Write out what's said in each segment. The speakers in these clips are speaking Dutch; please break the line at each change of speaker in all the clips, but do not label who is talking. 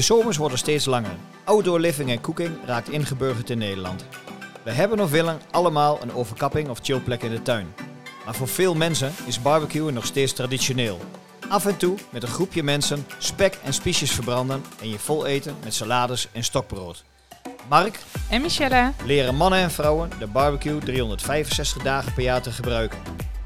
De zomers worden steeds langer. Outdoor living en cooking raakt ingeburgerd in Nederland. We hebben of willen allemaal een overkapping of chillplek in de tuin. Maar voor veel mensen is barbecuen nog steeds traditioneel. Af en toe met een groepje mensen spek en spiesjes verbranden en je vol eten met salades en stokbrood. Mark
En Michelle,
leren mannen en vrouwen de barbecue 365 dagen per jaar te gebruiken.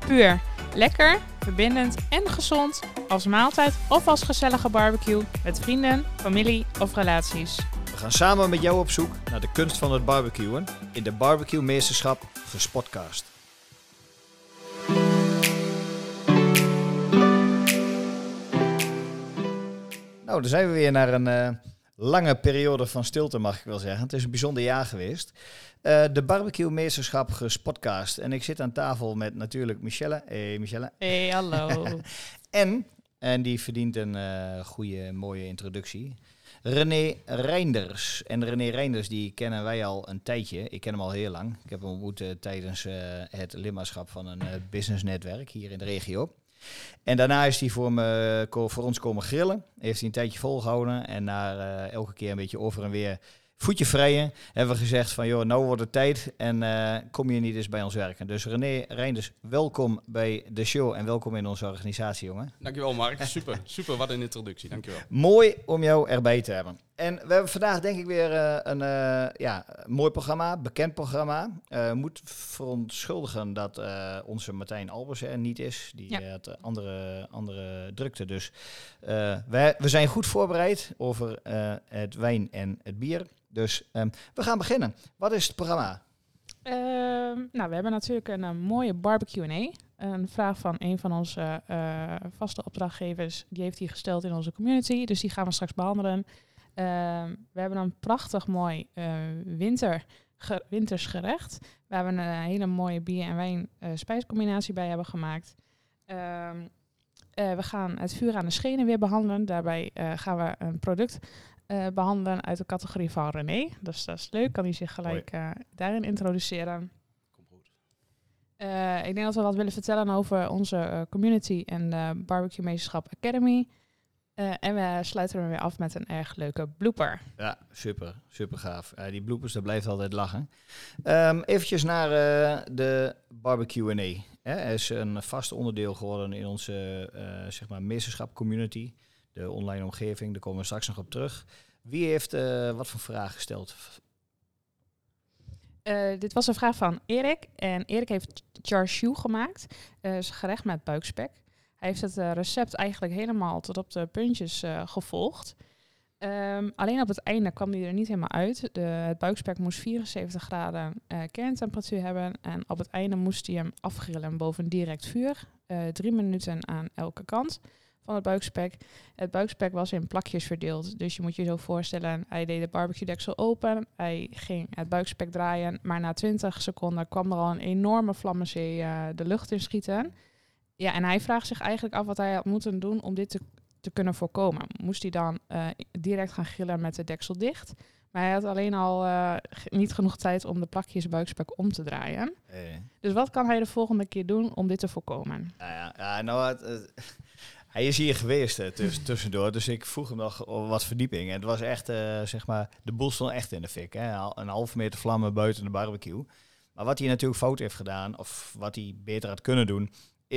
puur. Lekker, verbindend en gezond. Als maaltijd of als gezellige barbecue met vrienden, familie of relaties.
We gaan samen met jou op zoek naar de kunst van het barbecuen in de Barbecue Meesterschap Gespotcast. Nou, dan zijn we weer naar een eh, lange periode van stilte, mag ik wel zeggen. Het is een bijzonder jaar geweest. Eh, de Barbecue Meesterschap Gespotcast. En ik zit aan tafel met natuurlijk Michelle. Hey Michelle.
Hey, hallo.
En, en die verdient een eh, goede, mooie introductie. René Reinders. En René Reinders, die kennen wij al een tijdje. Ik ken hem al heel lang. Ik heb hem ontmoet eh, tijdens het lidmaatschap van een businessnetwerk hier in de regio. En daarna is hij voor, me, voor ons komen grillen. Heeft hij een tijdje volgehouden. En na elke keer een beetje over en weer voetje vrijen, hebben we gezegd van joh, nou wordt het tijd en eh, kom je niet eens bij ons werken. Dus René Reinders, welkom bij de show en welkom in onze organisatie, jongen.
Dankjewel Mark, super, super, wat een introductie, dankjewel.
Mooi om jou erbij te hebben. En we hebben vandaag denk ik weer eh, een eh, ja, mooi programma, bekend programma. Eh moet verontschuldigen dat onze Martijn Albers er niet is. Die
Ja.
had andere, andere drukte. Dus wij, we zijn goed voorbereid over het wijn en het bier. Dus ehm, we gaan beginnen. Wat is het programma?
Ehm, nou, we hebben natuurlijk een, mooie barbecue Een vraag van een van onze vaste opdrachtgevers. Die heeft die gesteld in onze community. Dus die gaan we straks behandelen. Ehm, we hebben een prachtig mooi eh, winter, ge- winters gerecht. We hebben een hele mooie bier- en wijn eh, spijscombinatie bij hebben gemaakt. Ehm, eh, we gaan het vuur aan de schenen weer behandelen. Daarbij eh, gaan we een product eh, behandelen uit de categorie van René. Dus dat is leuk. Kan hij zich gelijk eh, daarin introduceren.
Kom goed.
Eh, ik denk dat we wat willen vertellen over onze eh, community en de Barbecue Meesterschap Academy. Eh, en we sluiten er weer af met een erg leuke blooper.
Ja, super, super gaaf. Eh, die bloopers, daar blijft altijd lachen. Ehm eventjes naar eh, de barbecue Hij is een vast onderdeel geworden in onze zeg maar meesterschap community. De online omgeving, daar komen we straks nog op terug. Wie heeft wat voor vragen gesteld?
Dit was een vraag van Erik. En Erik heeft char siu gemaakt. Is gerecht met buikspek. Hij heeft het eh, recept eigenlijk helemaal tot op de puntjes eh, gevolgd. Ehm, alleen op het einde kwam hij er niet helemaal uit. De, het buikspek moest 74 graden eh, kerntemperatuur hebben. En op het einde moest hij hem afgrillen boven direct vuur. Drie minuten aan elke kant van het buikspek. Het buikspek was in plakjes verdeeld. Dus je moet je zo voorstellen, hij deed de barbecue deksel open. Hij ging het buikspek draaien. Maar na 20 seconden kwam er al een enorme vlammenzee de lucht in schieten. Ja, en hij vraagt zich eigenlijk af wat hij had moeten doen om dit te, te kunnen voorkomen. Moest hij dan eh, direct gaan grillen met de deksel dicht? Maar hij had alleen al eh, niet genoeg tijd om de plakjes buikspek om te draaien.
Eh,
Dus wat kan hij de volgende keer doen om dit te voorkomen?
nou ja, ja, nou, het, het- hij is hier geweest eh, tuss- tussendoor, dus ik vroeg hem nog wat verdieping. En het was echt, eh, zeg maar, de boel stond echt in de fik. Hè? Een halve meter vlammen buiten de barbecue. Maar wat hij natuurlijk fout heeft gedaan, of wat hij beter had kunnen doen,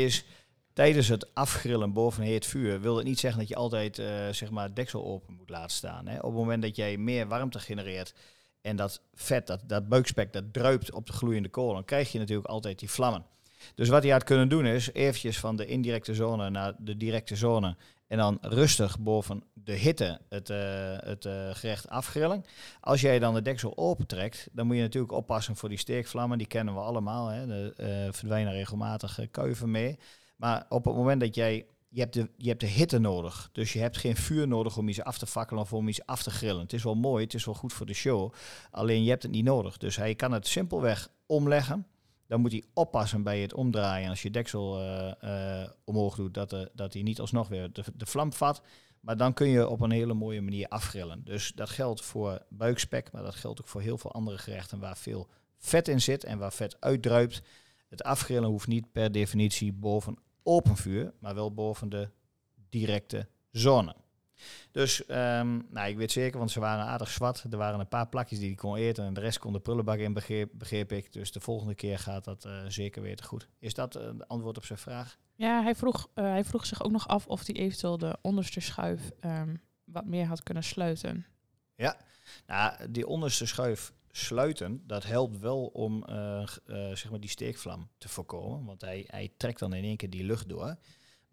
is tijdens het afgrillen boven heet vuur, wil het niet zeggen dat je altijd, eh, zeg maar, het deksel open moet laten staan. Hè? Op het moment dat jij meer warmte genereert en dat vet, dat, dat buikspek, dat druipt op de gloeiende kool, dan krijg je natuurlijk altijd die vlammen. Dus wat hij had kunnen doen is eventjes van de indirecte zone naar de directe zone. En dan rustig boven de hitte het, eh, het eh, gerecht afgrillen. Als jij dan de deksel opentrekt, dan moet je natuurlijk oppassen voor die steekvlammen. Die kennen we allemaal. De, eh, verdwijnen regelmatig kuiven mee. Maar op het moment dat jij... Je hebt, de, je hebt de hitte nodig. Dus je hebt geen vuur nodig om iets af te fakkelen of om iets af te grillen. Het is wel mooi, het is wel goed voor de show. Alleen je hebt het niet nodig. Dus hij kan het simpelweg omleggen. Dan moet hij oppassen bij het omdraaien. Als je deksel eh, eh, omhoog doet, dat, de, dat hij niet alsnog weer de, de vlam vat. Maar dan kun je op een hele mooie manier afgrillen. Dus dat geldt voor buikspek, maar dat geldt ook voor heel veel andere gerechten waar veel vet in zit en waar vet uitdruipt. Het afgrillen hoeft niet per definitie boven open vuur, maar wel boven de directe zone. Dus ehm, nou, ik weet zeker, want ze waren aardig zwart. Er waren een paar plakjes die hij kon eten en de rest kon de prullenbak in, begreep, begreep ik. Dus de volgende keer gaat dat eh, zeker weer te goed. Is dat uh, het antwoord op zijn vraag?
Ja, hij vroeg, uh, hij vroeg zich ook nog af of hij eventueel de onderste schuif um, wat meer had kunnen sluiten.
Ja, nou, die onderste schuif sluiten, dat helpt wel om zeg maar die steekvlam te voorkomen. Want hij, hij trekt dan in één keer die lucht door.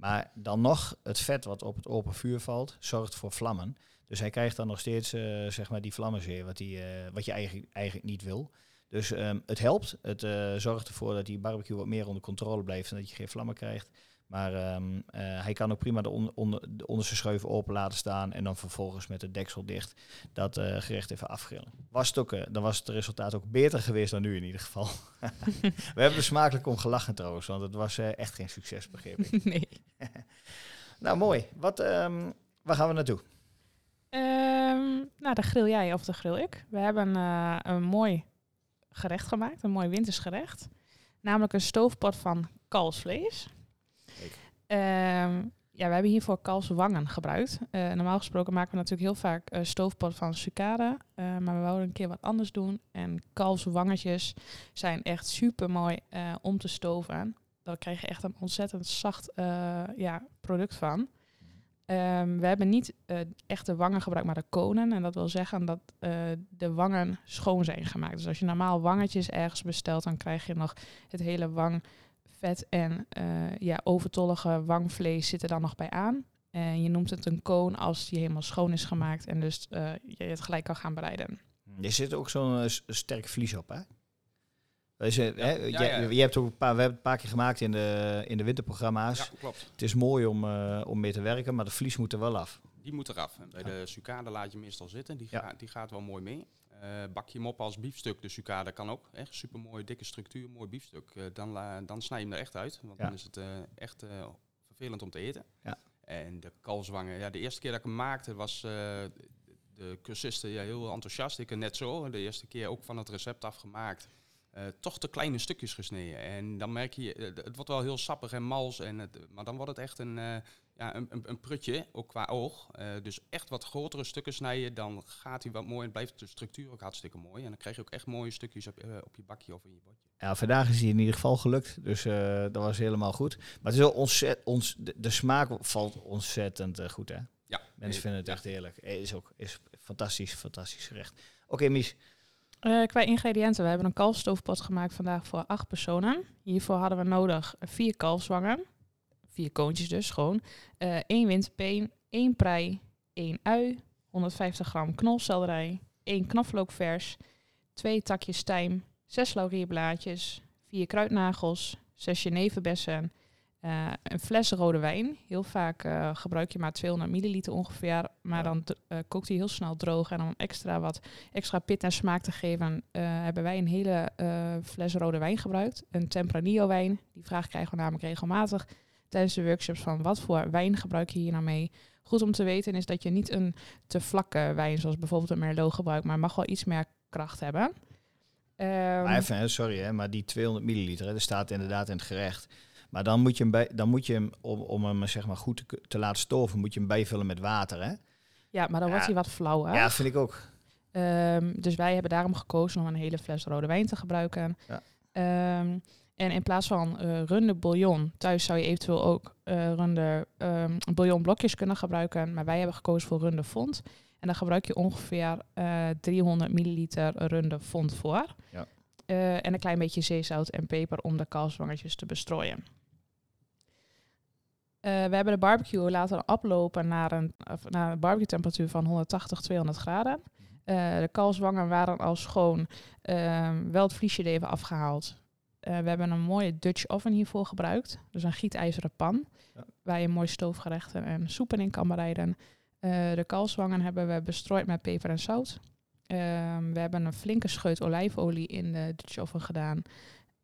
Maar dan nog, het vet wat op het open vuur valt, zorgt voor vlammen. Dus hij krijgt dan nog steeds uh, zeg maar die vlammenzeer, wat, die, uh, wat je eigenlijk, eigenlijk niet wil. Dus um, het helpt. Het uh, zorgt ervoor dat die barbecue wat meer onder controle blijft en dat je geen vlammen krijgt. Maar um, hij kan ook prima de, on, onder, de onderste scheuven open laten staan en dan vervolgens met het deksel dicht dat gerecht even afgrillen. Was het ook, dan was het resultaat ook beter geweest dan nu in ieder geval. We hebben er smakelijk om gelachen trouwens, want het was echt geen succes, begreep ik.
Nee.
nou, mooi. Wat, um, waar gaan we naartoe?
Um, nou, de grill jij of de grill ik. We hebben een mooi gerecht gemaakt, een mooi wintersgerecht. Namelijk een stoofpot van kalfsvlees. Um, ja, we hebben hiervoor kalfswangen gebruikt. Uh, normaal gesproken maken we natuurlijk heel vaak uh, stoofpot van sucade. Uh, maar we wouden een keer wat anders doen. En kalfswangetjes zijn echt super mooi om te stoven. Daar krijg je echt een ontzettend zacht ja, product van. Um, we hebben niet echte wangen gebruikt, maar de konen. En dat wil zeggen dat de wangen schoon zijn gemaakt. Dus als je normaal wangetjes ergens bestelt, dan krijg je nog het hele wang vet en uh, ja, overtollige wangvlees zitten dan nog bij aan. En je noemt het een koon als die helemaal schoon is gemaakt en dus uh, je het gelijk kan gaan bereiden.
Er zit ook zo'n uh, sterk vlies op, hè? Dus, ja, hè, ja, ja, je, je, hebt ook een paar, we hebben het een paar keer gemaakt in de, in de winterprogramma's.
Ja, klopt.
Het is mooi om, uh, om mee te werken, maar de vlies moet er wel af.
Die moet eraf. Bij de sucade laat je meestal zitten. Die, ga, die gaat wel mooi mee. Uh, bak je hem op als biefstuk, de sucade kan ook. Echt super mooie, dikke structuur, mooi biefstuk. Uh, dan, uh, dan snij je hem er echt uit, want ja. dan is het echt vervelend om te eten.
Ja.
En de kalzwangen, ja, de eerste keer dat ik hem maakte was de cursisten ja, heel enthousiast. Ik net zo, de eerste keer ook van het recept afgemaakt. toch te kleine stukjes gesneden. En dan merk je, het wordt wel heel sappig en mals. En het, maar dan wordt het echt een ja, een, een, een, prutje, ook qua oog. Uh, dus echt wat grotere stukken snijden, dan gaat hij wat mooi en blijft de structuur ook hartstikke mooi. En dan krijg je ook echt mooie stukjes op, uh, op je bakje of in je bordje.
Ja, vandaag is hij in ieder geval gelukt, dus uh, dat was helemaal goed. Maar het is wel ontzettend, ons, de, de, smaak valt ontzettend goed, hè?
Ja.
Mensen vinden het ja. echt heerlijk. Is ook is fantastisch, fantastisch gerecht. Oké, okay, Mies.
qua ingrediënten, we hebben een kalfstoofpot gemaakt vandaag voor acht personen. Hiervoor hadden we nodig vier kalfswangen vier koontjes dus gewoon. Uh, één winterpeen, één prei, één ui, 150 gram knolselderij, één knoflookvers, twee takjes tijm, zes laurierblaadjes, vier kruidnagels, zes jeneverbessen, uh, een fles rode wijn. Heel vaak uh, gebruik je maar 200 milliliter ongeveer, maar ja. dan uh, kookt hij heel snel droog. En om extra wat extra pit en smaak te geven, hebben wij een hele fles rode wijn gebruikt. Een Tempranillo wijn, die vraag krijgen we namelijk regelmatig tijdens de workshops van wat voor wijn gebruik je hier nou mee. Goed om te weten is dat je niet een te vlakke wijn, zoals bijvoorbeeld een Merlot gebruikt, maar mag wel iets meer kracht hebben.
Um, maar even, sorry, hè, maar die 200 milliliter, dat staat inderdaad in het gerecht. Maar dan moet je hem, bij, dan moet je hem om, om hem zeg maar, goed te, te laten stoven, moet je hem bijvullen met water. Hè?
Ja, maar dan ja. wordt hij wat flauwer.
Ja, vind ik ook.
Um, dus wij hebben daarom gekozen om een hele fles rode wijn te gebruiken. Ja. Um, en in plaats van uh, runde bouillon, thuis zou je eventueel ook uh, runde um, bouillonblokjes kunnen gebruiken. Maar wij hebben gekozen voor runde fond. En dan gebruik je ongeveer uh, 300 milliliter runde fond voor.
Ja.
En een klein beetje zeezout en peper om de kalfswangetjes te bestrooien. we hebben de barbecue laten oplopen naar een, naar een barbecue temperatuur van 180, 200 graden. de kalfswangen waren al schoon. Ehm, wel het vliesje er even afgehaald. Uh, we hebben een mooie Dutch oven hiervoor gebruikt. Dus een gietijzeren pan. Ja. Waar je mooi stoofgerechten en soepen in kan bereiden. Uh, de kalfswangen hebben we bestrooid met peper en zout. Uh, we hebben een flinke scheut olijfolie in de Dutch oven gedaan.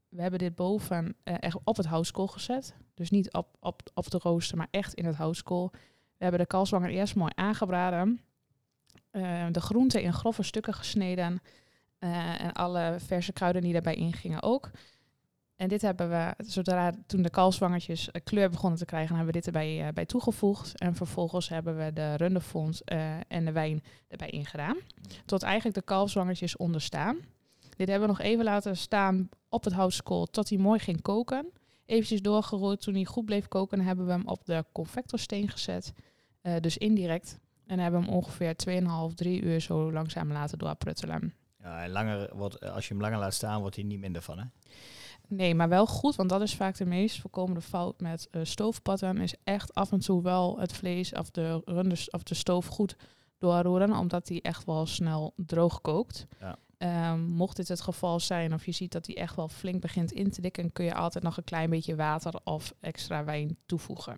We hebben dit boven echt op het houtskool gezet. Dus niet op, op, op de rooster, maar echt in het houtskool. We hebben de kalfswangen eerst mooi aangebraden. de groenten in grove stukken gesneden. en alle verse kruiden die daarbij ingingen ook. En dit hebben we, zodra toen de kalfswangertjes eh, kleur begonnen te krijgen, hebben we dit erbij eh, bij toegevoegd. En vervolgens hebben we de rundefond eh, en de wijn erbij ingedaan. Tot eigenlijk de kalfswangertjes onderstaan. Dit hebben we nog even laten staan op het houtskool tot hij mooi ging koken. Eventjes doorgeroerd. Toen hij goed bleef koken, hebben we hem op de convectorsteen gezet. Dus indirect. En hebben hem ongeveer 2,5, 3 uur zo langzaam laten doorpruttelen.
Ja, en langer wordt, als je hem langer laat staan, wordt hij niet minder van, hè?
Nee, maar wel goed, want dat is vaak de meest voorkomende fout met eh stoofpatten. Is echt af en toe wel het vlees of de, runders, of de stoof goed doorroeren, omdat die echt wel snel droog kookt.
Ja.
Ehm, mocht dit het geval zijn, of je ziet dat die echt wel flink begint in te dikken, kun je altijd nog een klein beetje water of extra wijn toevoegen.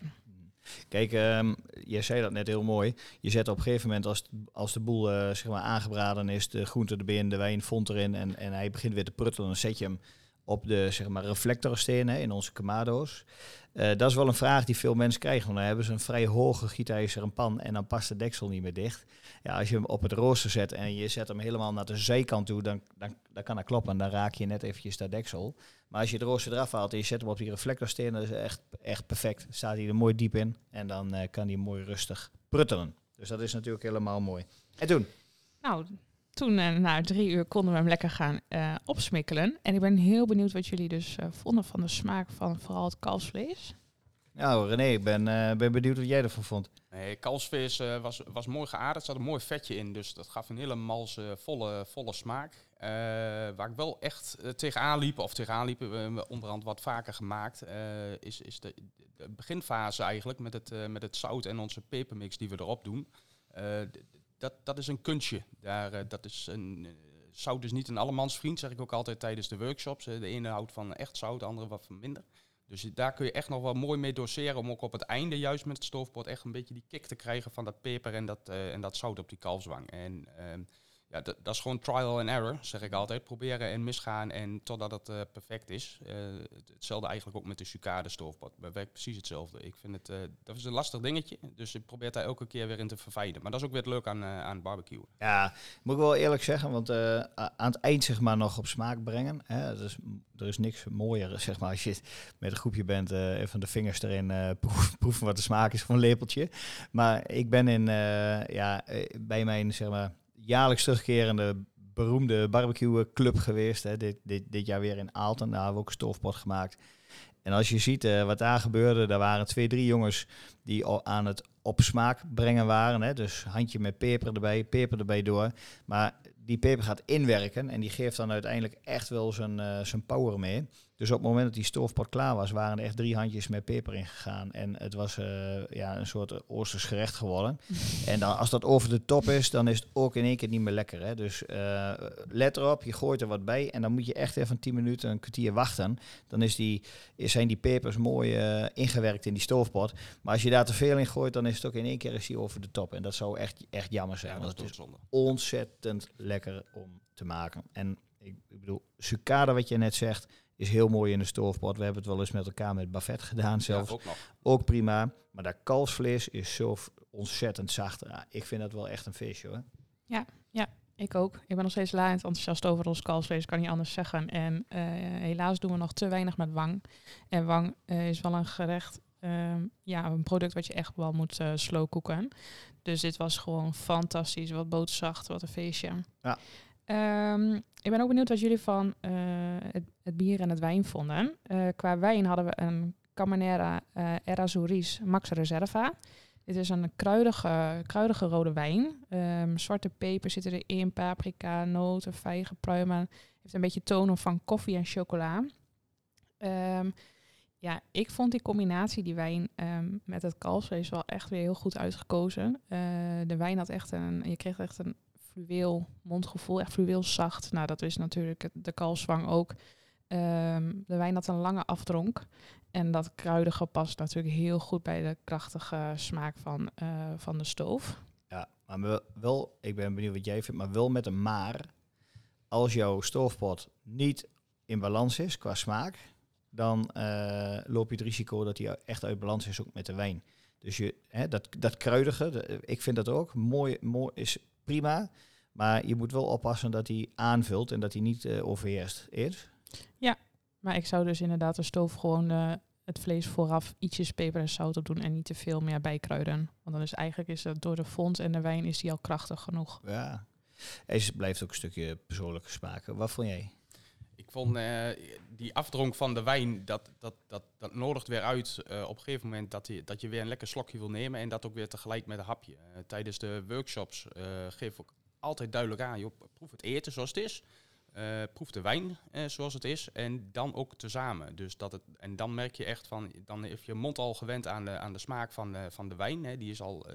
Kijk, ehm jij zei dat net heel mooi. Je zet op een gegeven moment, als, als de boel eh, zeg maar aangebraden is, de groente erbij, de wijn, font erin en, en hij begint weer te pruttelen, dan zet je hem op de zeg maar, reflectorsteen hè, in onze kamado's. Eh, dat is wel een vraag die veel mensen krijgen. Want dan hebben ze een vrij hoge gietijzeren pan en dan past de deksel niet meer dicht. Ja, als je hem op het rooster zet en je zet hem helemaal naar de zijkant toe, dan, dan, kan dat kloppen. Dan raak je net eventjes dat deksel. Maar als je het rooster eraf haalt en je zet hem op die reflectorsteen, dan is echt, echt perfect. Staat hij er mooi diep in en dan eh, kan hij mooi rustig pruttelen. Dus dat is natuurlijk helemaal mooi. En toen?
Nou, toen eh, na drie uur konden we hem lekker gaan eh, opsmikkelen. En ik ben heel benieuwd wat jullie dus eh, vonden van de smaak van vooral het kalfsvlees.
Nou, René, ik ben, eh, ben benieuwd wat jij ervan vond.
Nee, kalfsvis eh, was, was mooi geaard. Er zat een mooi vetje in, dus dat gaf een hele malse, volle, volle smaak. Eh, waar ik wel echt tegenaan liep, of tegenaan liep, uh, onderhand wat vaker gemaakt, eh, is, is de, de beginfase eigenlijk met het, eh, met het zout en onze pepermix die we erop doen. Dat, dat is een kunstje. Daar, eh, dat is een, eh, zout is niet een allemansvriend, zeg ik ook altijd tijdens de workshops. Eh, de ene houdt van echt zout, de andere wat van minder. Dus daar kun je echt nog wel mooi mee doseren om ook op het einde, juist met het stoofpot, echt een beetje die kick te krijgen van dat peper en dat, en dat zout op die kalfswang. En ehm, ja, dat, dat is gewoon trial and error, zeg ik altijd. Proberen en misgaan en totdat het eh, perfect is. Eh, het- hetzelfde eigenlijk ook met de sucade stoofpot. Dat werkt precies hetzelfde. Ik vind het, eh, dat is een lastig dingetje, dus ik probeer daar elke keer weer in te verfijnen. Maar dat is ook weer leuk aan, aan barbecue.
Ja, moet ik wel eerlijk zeggen, want aan het eind zeg maar nog op smaak brengen. Hè, dus, er is niks mooier zeg maar als je met een groepje bent, even de vingers erin proeven wat de smaak is van een lepeltje. Maar ik ben in, ja, bij mijn zeg maar jaarlijks terugkerende beroemde barbecue club geweest. Hè, dit, dit, dit jaar weer in Aalten, daar hebben we ook een stoofpot gemaakt. En als je ziet eh, wat daar gebeurde, daar waren twee, drie jongens die aan het op smaak brengen waren. Hè? Dus handje met peper erbij, peper erbij door. Maar die peper gaat inwerken en die geeft dan uiteindelijk echt wel zijn, eh, zijn power mee. Dus op het moment dat die stoofpot klaar was, waren er echt drie handjes met peper ingegaan. En het was eh, ja, een soort oosters gerecht geworden. en dan, als dat over de top is, dan is het ook in één keer niet meer lekker. Hè? Dus eh, let erop, je gooit er wat bij en dan moet je echt even 10 minuten, een kwartier wachten. Dan is die, zijn die pepers mooi eh, ingewerkt in die stoofpot. Maar als je daar te veel in gooit, dan is het ook in één keer is die over de top. En dat zou echt, echt jammer zijn.
Ja,
want
dat is
het is ontzettend lekker om te maken. En ik, ik bedoel, sucade wat je net zegt, is heel mooi in de stoofpot. We hebben het wel eens met elkaar met Buffet gedaan zelfs.
Ja, ook nog.
Ook prima. Maar dat kalfsvlees is zo ontzettend zacht. Ja, ik vind dat wel echt een feestje hoor.
Ik ook. Ik ben nog steeds laaiend enthousiast over ons kalfsvlees, kan niet anders zeggen. En eh, helaas doen we nog te weinig met wang. En wang eh, is wel een gerecht, ehm, ja, een product wat je echt wel moet uh, slow cooken. Dus dit was gewoon fantastisch. Wat boterzacht, wat een feestje.
Ja.
Ehm, ik ben ook benieuwd wat jullie van uh, het, bier en het wijn vonden. Uh, qua wijn hadden we een Camanera uh, Errázuriz Max Reserva. Dit is een kruidige, kruidige rode wijn. Um, zwarte peper zitten erin, paprika, noten, vijgen, pruimen. Heeft een beetje tonen van koffie en chocola. Um, ja, ik vond die combinatie, die wijn met het kalfsvlees, wel echt weer heel goed uitgekozen. De wijn had echt een, je kreeg echt een fluweel mondgevoel, echt fluweel zacht. Nou, dat is natuurlijk de kalfswang ook. Um, de wijn had een lange afdronk. En dat kruidige past natuurlijk heel goed bij de krachtige smaak van, uh, van de stoof.
Ja, maar wel, ik ben benieuwd wat jij vindt, maar wel met een maar. Als jouw stoofpot niet in balans is qua smaak, dan uh, loop je het risico dat hij echt uit balans is ook met de wijn. Dus je, hè, dat, dat kruidige, ik vind dat ook mooi, mooi, is prima. Maar je moet wel oppassen dat hij aanvult en dat hij niet uh, overheerst is.
Ja, Maar ik zou dus inderdaad de stoof gewoon eh, het vlees vooraf ietsjes peper en zout op doen en niet te veel meer bijkruiden. Want dan is eigenlijk is het door de fond en de wijn is die al krachtig genoeg.
Ja. Het blijft ook een stukje persoonlijke smaak. Wat vond jij?
Ik vond eh, die afdronk van de wijn, dat, dat, dat, dat nodigt weer uit eh, op een gegeven moment dat, je dat je weer een lekker slokje wil nemen en dat ook weer tegelijk met een hapje. Eh, tijdens de workshops geef ik altijd duidelijk aan, joh, proef het eten zoals het is. proef de wijn zoals het is en dan ook tezamen. Dus dat het, en dan merk je echt van, dan heeft je mond al gewend aan de, aan de smaak van, van de wijn. Hè. Die is al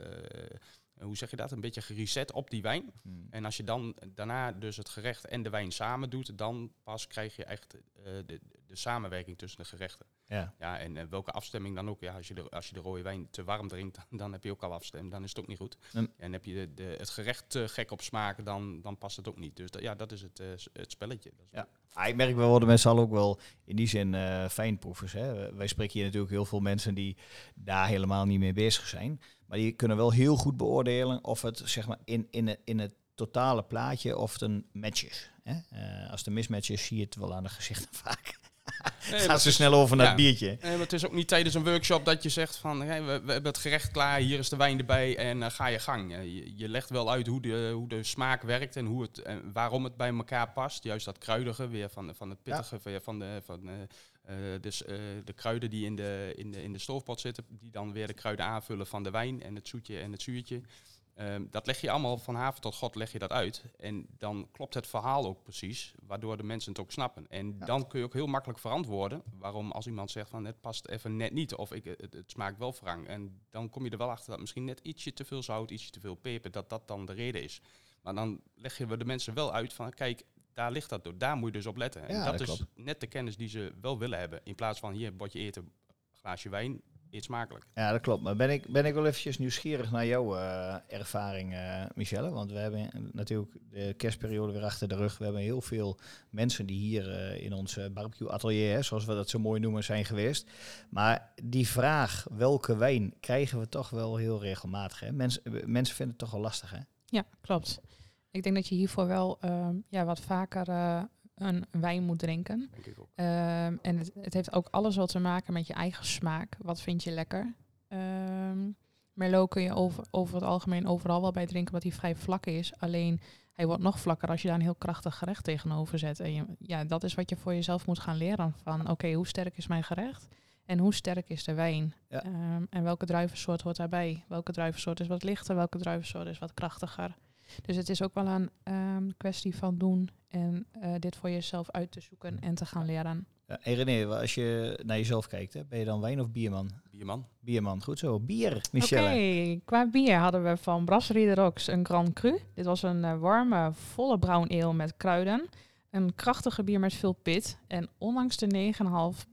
hoe zeg je dat, een beetje gereset op die wijn. Hmm. En als je dan daarna dus het gerecht en de wijn samen doet, dan pas krijg je echt uh, de, de samenwerking tussen de gerechten. Ja. ja en uh, welke afstemming dan ook. Ja, als je, de, als je de rode wijn te warm drinkt, dan heb je ook al afstemming. Dan is het ook niet goed. En heb je de, de, het gerecht te gek op smaken, dan, dan past het ook niet. Dus dat, ja, dat is het, uh, het spelletje. Dat is
ja. Ah, ik merk wel, worden mensen al ook wel in die zin uh, fijnproevers. Hè? Wij spreken hier natuurlijk heel veel mensen die daar helemaal niet mee bezig zijn. Maar die kunnen wel heel goed beoordelen of het zeg maar in, in, het, in het totale plaatje of het een match is. Hè? Uh, als het een mismatch is, zie je het wel aan de gezichten vaak. Nee, Gaat ze snel over naar het biertje.
Nee, maar het is ook niet tijdens een workshop dat je zegt van hey, we, we, hebben het gerecht klaar, hier is de wijn erbij en uh, ga je gang. je, je, legt wel uit hoe de, hoe de smaak werkt en, hoe het, en waarom het bij elkaar past. Juist dat kruidige weer van, van het pittige ja. van, de, van uh, dus uh, de kruiden die in de, in, de, in de stoofpot zitten, die dan weer de kruiden aanvullen van de wijn en het zoetje en het zuurtje. Um, dat leg je allemaal van haven tot god leg je dat uit. En dan klopt het verhaal ook precies, waardoor de mensen het ook snappen. En dan kun je ook heel makkelijk verantwoorden waarom als iemand zegt van het past even net niet of ik, het, het, smaakt wel wrang. En dan kom je er wel achter dat misschien net ietsje te veel zout, ietsje te veel peper, dat dat dan de reden is. Maar dan leggen we de mensen wel uit van kijk, daar ligt dat door. Daar moet je dus op letten. En dat, is net de kennis die ze wel willen hebben. In plaats van hier bord je eten, glaasje wijn, eet smakelijk.
Ja, dat klopt. Maar ben ik, ben ik wel eventjes nieuwsgierig naar jouw uh, ervaring, uh, Michelle? Want we hebben natuurlijk de kerstperiode weer achter de rug. We hebben heel veel mensen die hier uh, in ons barbecue atelier, zoals we dat zo mooi noemen, zijn geweest. Maar die vraag, welke wijn, krijgen we toch wel heel regelmatig. Hè? Mensen, mensen vinden het toch wel lastig, hè?
Ja, klopt. Ik denk dat je hiervoor wel ehm, ja, wat vaker uh, een wijn moet drinken. Denk ik ook. Um, en het, het, heeft ook alles wat te maken met je eigen smaak. Wat vind je lekker? Um, Merlot kun je over, over het algemeen overal wel bij drinken, omdat hij vrij vlak is. Alleen hij wordt nog vlakker als je daar een heel krachtig gerecht tegenover zet. En je, ja, dat is wat je voor jezelf moet gaan leren. Van oké, hoe sterk is mijn gerecht? En hoe sterk is de wijn? Ja. Um, en welke druivensoort hoort daarbij? Welke druivensoort is wat lichter? Welke druivensoort is wat krachtiger? Dus het is ook wel een um, kwestie van doen en uh, dit voor jezelf uit te zoeken en te gaan leren.
Ja, en René, als je naar jezelf kijkt, hè, ben je dan wijn of bierman?
Bierman.
Bierman, goed zo. Bier, Michelle.
Oké, okay, qua bier hadden we van Brasserie de Rox een Grand Cru. Dit was een uh, warme, volle brown ale met kruiden. Een krachtige bier met veel pit. En ondanks de 9,5%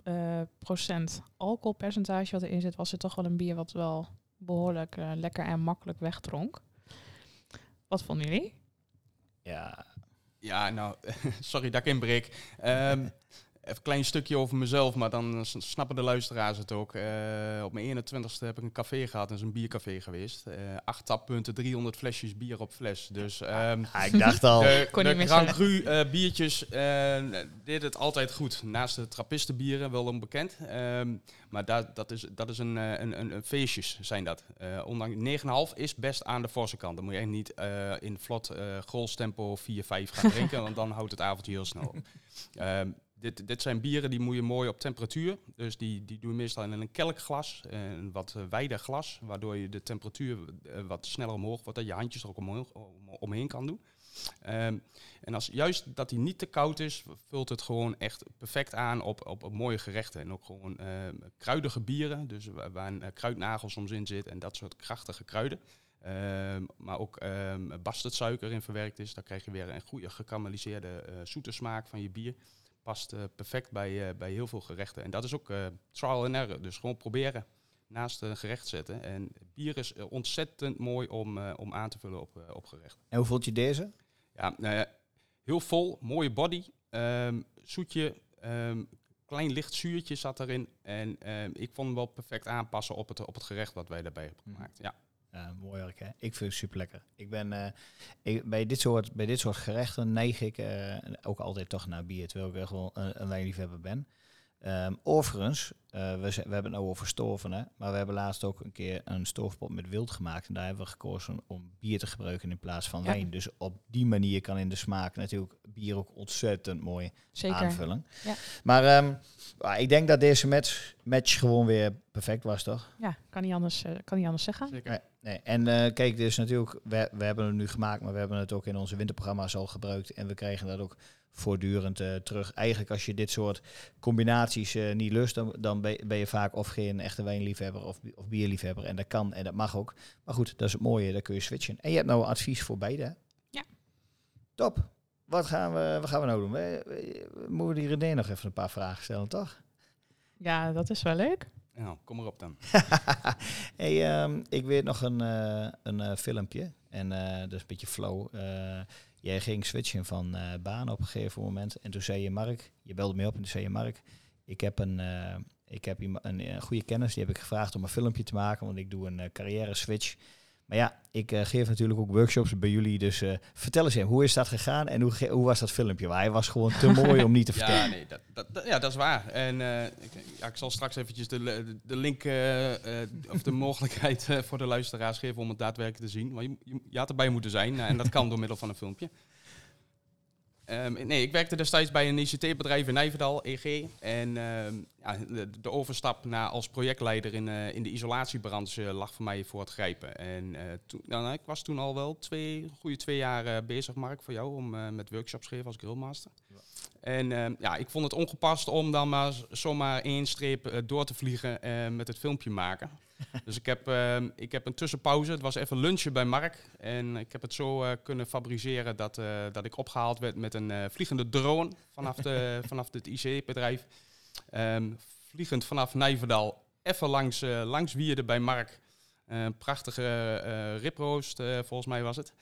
uh, procent alcoholpercentage wat erin zit, was het toch wel een bier wat wel behoorlijk uh, lekker en makkelijk wegdronk. Wat vonden jullie?
Ja, ja nou, sorry dat ik inbreek. Um, Even een klein stukje over mezelf, maar dan snappen de luisteraars het ook. Uh, op mijn 21ste heb ik een café gehad, dat is een biercafé geweest. Uh, acht tappunten, 300 flesjes bier op fles. Dus um,
ja, ik dacht al.
De, de Grand Cru uh, biertjes deed het altijd goed. Naast de trappistenbieren, wel onbekend. Um, maar dat, dat, is, dat is een, een, een, een feestjes, zijn dat. ondanks 9,5 is best aan de forse kant. Dan moet je echt niet in vlot uh, tempo 4-5 gaan drinken, want dan houdt het avondje heel snel op. Um, dit, dit zijn bieren die moet je mooi op temperatuur. Dus die, die doe je meestal in een kelkglas, een wat uh, wijder glas, waardoor je de temperatuur uh, wat sneller omhoog wordt, dat je handjes er ook omhoog, om, omheen kan doen. Um, en als juist dat hij niet te koud is, vult het gewoon echt perfect aan op, op, mooie gerechten. En ook gewoon uh, kruidige bieren, dus waar, een kruidnagel soms in zit en dat soort krachtige kruiden. Um, maar ook um, bastardsuiker in verwerkt is. Dan krijg je weer een goede gekarameliseerde zoete smaak van je bier past uh, perfect bij, uh, bij heel veel gerechten. En dat is ook uh, trial and error. Dus gewoon proberen naast een gerecht zetten. En bier is ontzettend mooi om, om aan te vullen op, op gerecht.
En hoe voelt je deze?
Ja, nou heel vol, mooie body. Um, zoetje, um, klein licht zuurtje zat erin. En um, ik vond hem wel perfect aanpassen op het, op het gerecht wat wij daarbij hebben mhm. gemaakt. Ja.
Uh, mooi werk, hè? Ik vind het super lekker. Ik ben uh, ik, bij, dit soort, bij dit soort gerechten neig ik uh, ook altijd toch naar bier, terwijl ik echt wel een, een wijnliefhebber ben. Ehm, overigens, eh, we, we hebben het nou over maar we hebben laatst ook een keer een stoofpot met wild gemaakt. En daar hebben we gekozen om bier te gebruiken in plaats van
Ja.
wijn. Dus op die manier kan in de smaak natuurlijk bier ook ontzettend mooi
Zeker.
aanvullen.
Ja.
Maar ehm, ah, ik denk dat deze match, match gewoon weer perfect was, toch?
Ja, kan niet anders, eh, kan niet anders zeggen.
Zeker.
Nee, nee. En eh, kijk, dus natuurlijk, we, we hebben het nu gemaakt, maar we hebben het ook in onze winterprogramma's al gebruikt. En we krijgen dat ook voortdurend eh, terug. Eigenlijk als je dit soort combinaties eh, niet lust, dan, dan ben, je- vaak of geen echte wijnliefhebber of, of bierliefhebber. En dat kan en dat mag ook. Maar goed, dat is het mooie, daar kun je switchen. En je hebt nou advies voor beide. hè?
Ja.
Top. Wat gaan we, wat gaan we nou doen? We, we- we moeten die René nog even een paar vragen stellen, toch?
Ja, dat is wel leuk.
Nou, kom erop dan.
hey, ehm, ik weet nog een, eh, een eh, filmpje. En eh, dat is een beetje flow. Eh, jij ging switchen van eh, baan op een gegeven moment. En toen zei je, Mark, je belde me op en toen zei je, Mark, ik heb een, eh, ik heb een, eh, goede kennis. Die heb ik gevraagd om een filmpje te maken, want ik doe een carrière switch. Maar ja, ik eh, geef natuurlijk ook workshops bij jullie. Dus eh, vertel eens even, hoe is dat gegaan en hoe, hoe was dat filmpje? Maar hij was gewoon te mooi om niet te vertellen.
Ja, nee, dat, dat, dat- ja, dat is waar. En eh, ik, ja, ik zal straks eventjes de, de, de link of de mogelijkheid voor de luisteraars geven om het daadwerkelijk te zien. Maar je, je, je had erbij moeten zijn en dat kan door middel van een filmpje. Ehm, nee, ik werkte destijds bij een ICT-bedrijf in Nijverdal, EG. En ehm, ja, de, de overstap naar als projectleider in, eh, in de isolatiebranche lag voor mij voor het grijpen. En eh, toen, nou, ik was toen al wel twee, goede twee jaar eh, bezig, Mark, voor jou, om met workshops te geven als grillmaster. En ehm, ja, ik vond het ongepast om dan maar zomaar één streep door te vliegen eh, met het filmpje maken. dus ik heb, ehm, ik heb een tussenpauze. Het was even lunchen bij Mark. En ik heb het zo kunnen fabriceren dat, dat ik opgehaald werd met een vliegende drone vanaf, de, vanaf het IC-bedrijf. Ehm, vliegend vanaf Nijverdal even langs, eh, langs Wierden bij Mark. Een prachtige eh riproost, eh, volgens mij was het.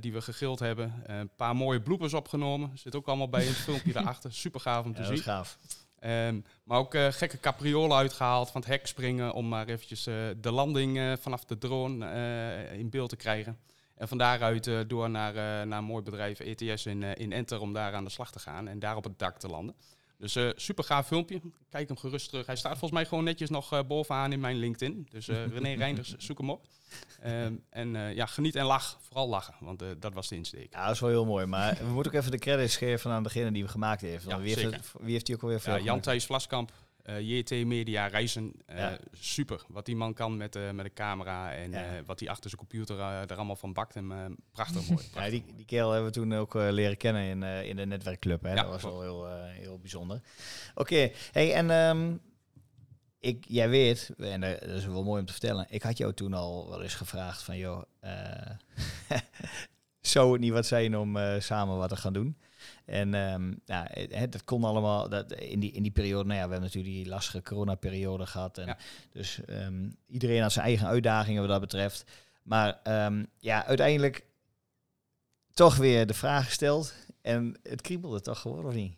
die we gegrild hebben. Een paar mooie bloepers opgenomen. Zit ook allemaal bij het filmpje daarachter. Super gaaf om te
Ja,
zien.
gaaf.
Ehm, maar ook gekke capriolen uitgehaald van het hek springen om maar eventjes de landing vanaf de drone in beeld te krijgen. En van daaruit door naar, naar een mooi bedrijf ETS in, in Enter om daar aan de slag te gaan en daar op het dak te landen. Dus eh super gaaf filmpje. Kijk hem gerust terug. Hij staat volgens mij gewoon netjes nog eh, bovenaan in mijn LinkedIn. Dus eh René Reinders, zoek hem op. Ehm, en eh, ja, geniet en lach. Vooral lachen, want eh, dat was de insteek.
Ja, dat is wel heel mooi. Maar we moeten ook even de credits geven aan degene die hem gemaakt heeft. Want
Ja,
wie, heeft
zeker.
het, wie heeft die ook alweer voor
Ja, Jan? Thijs Vlaskamp, JT Media Reizen. eh,
Ja.
Super. Wat die man kan met, eh, met een camera en
Ja.
eh, wat hij achter zijn computer eh, er allemaal van bakt. En, eh, prachtig mooi.
Ja, die,
mooi.
die kerel hebben we toen ook eh, leren kennen in, eh, in de netwerkclub. Hè?
Ja,
dat was
klopt.
wel heel, eh, heel bijzonder. Oké, hey, en ehm, ik, jij weet, en dat dat is wel mooi om te vertellen, ik had jou toen al wel eens gevraagd van, joh, eh, zou het niet wat zijn om eh, samen wat te gaan doen? En ehm, ja, het, dat kon allemaal dat, in, die, in die periode. Nou ja, we hebben natuurlijk die lastige coronaperiode gehad. En
Ja.
Dus ehm, iedereen had zijn eigen uitdagingen wat dat betreft. Maar ehm, ja, uiteindelijk toch weer de vraag gesteld. En het kriebelde toch gewoon, of niet?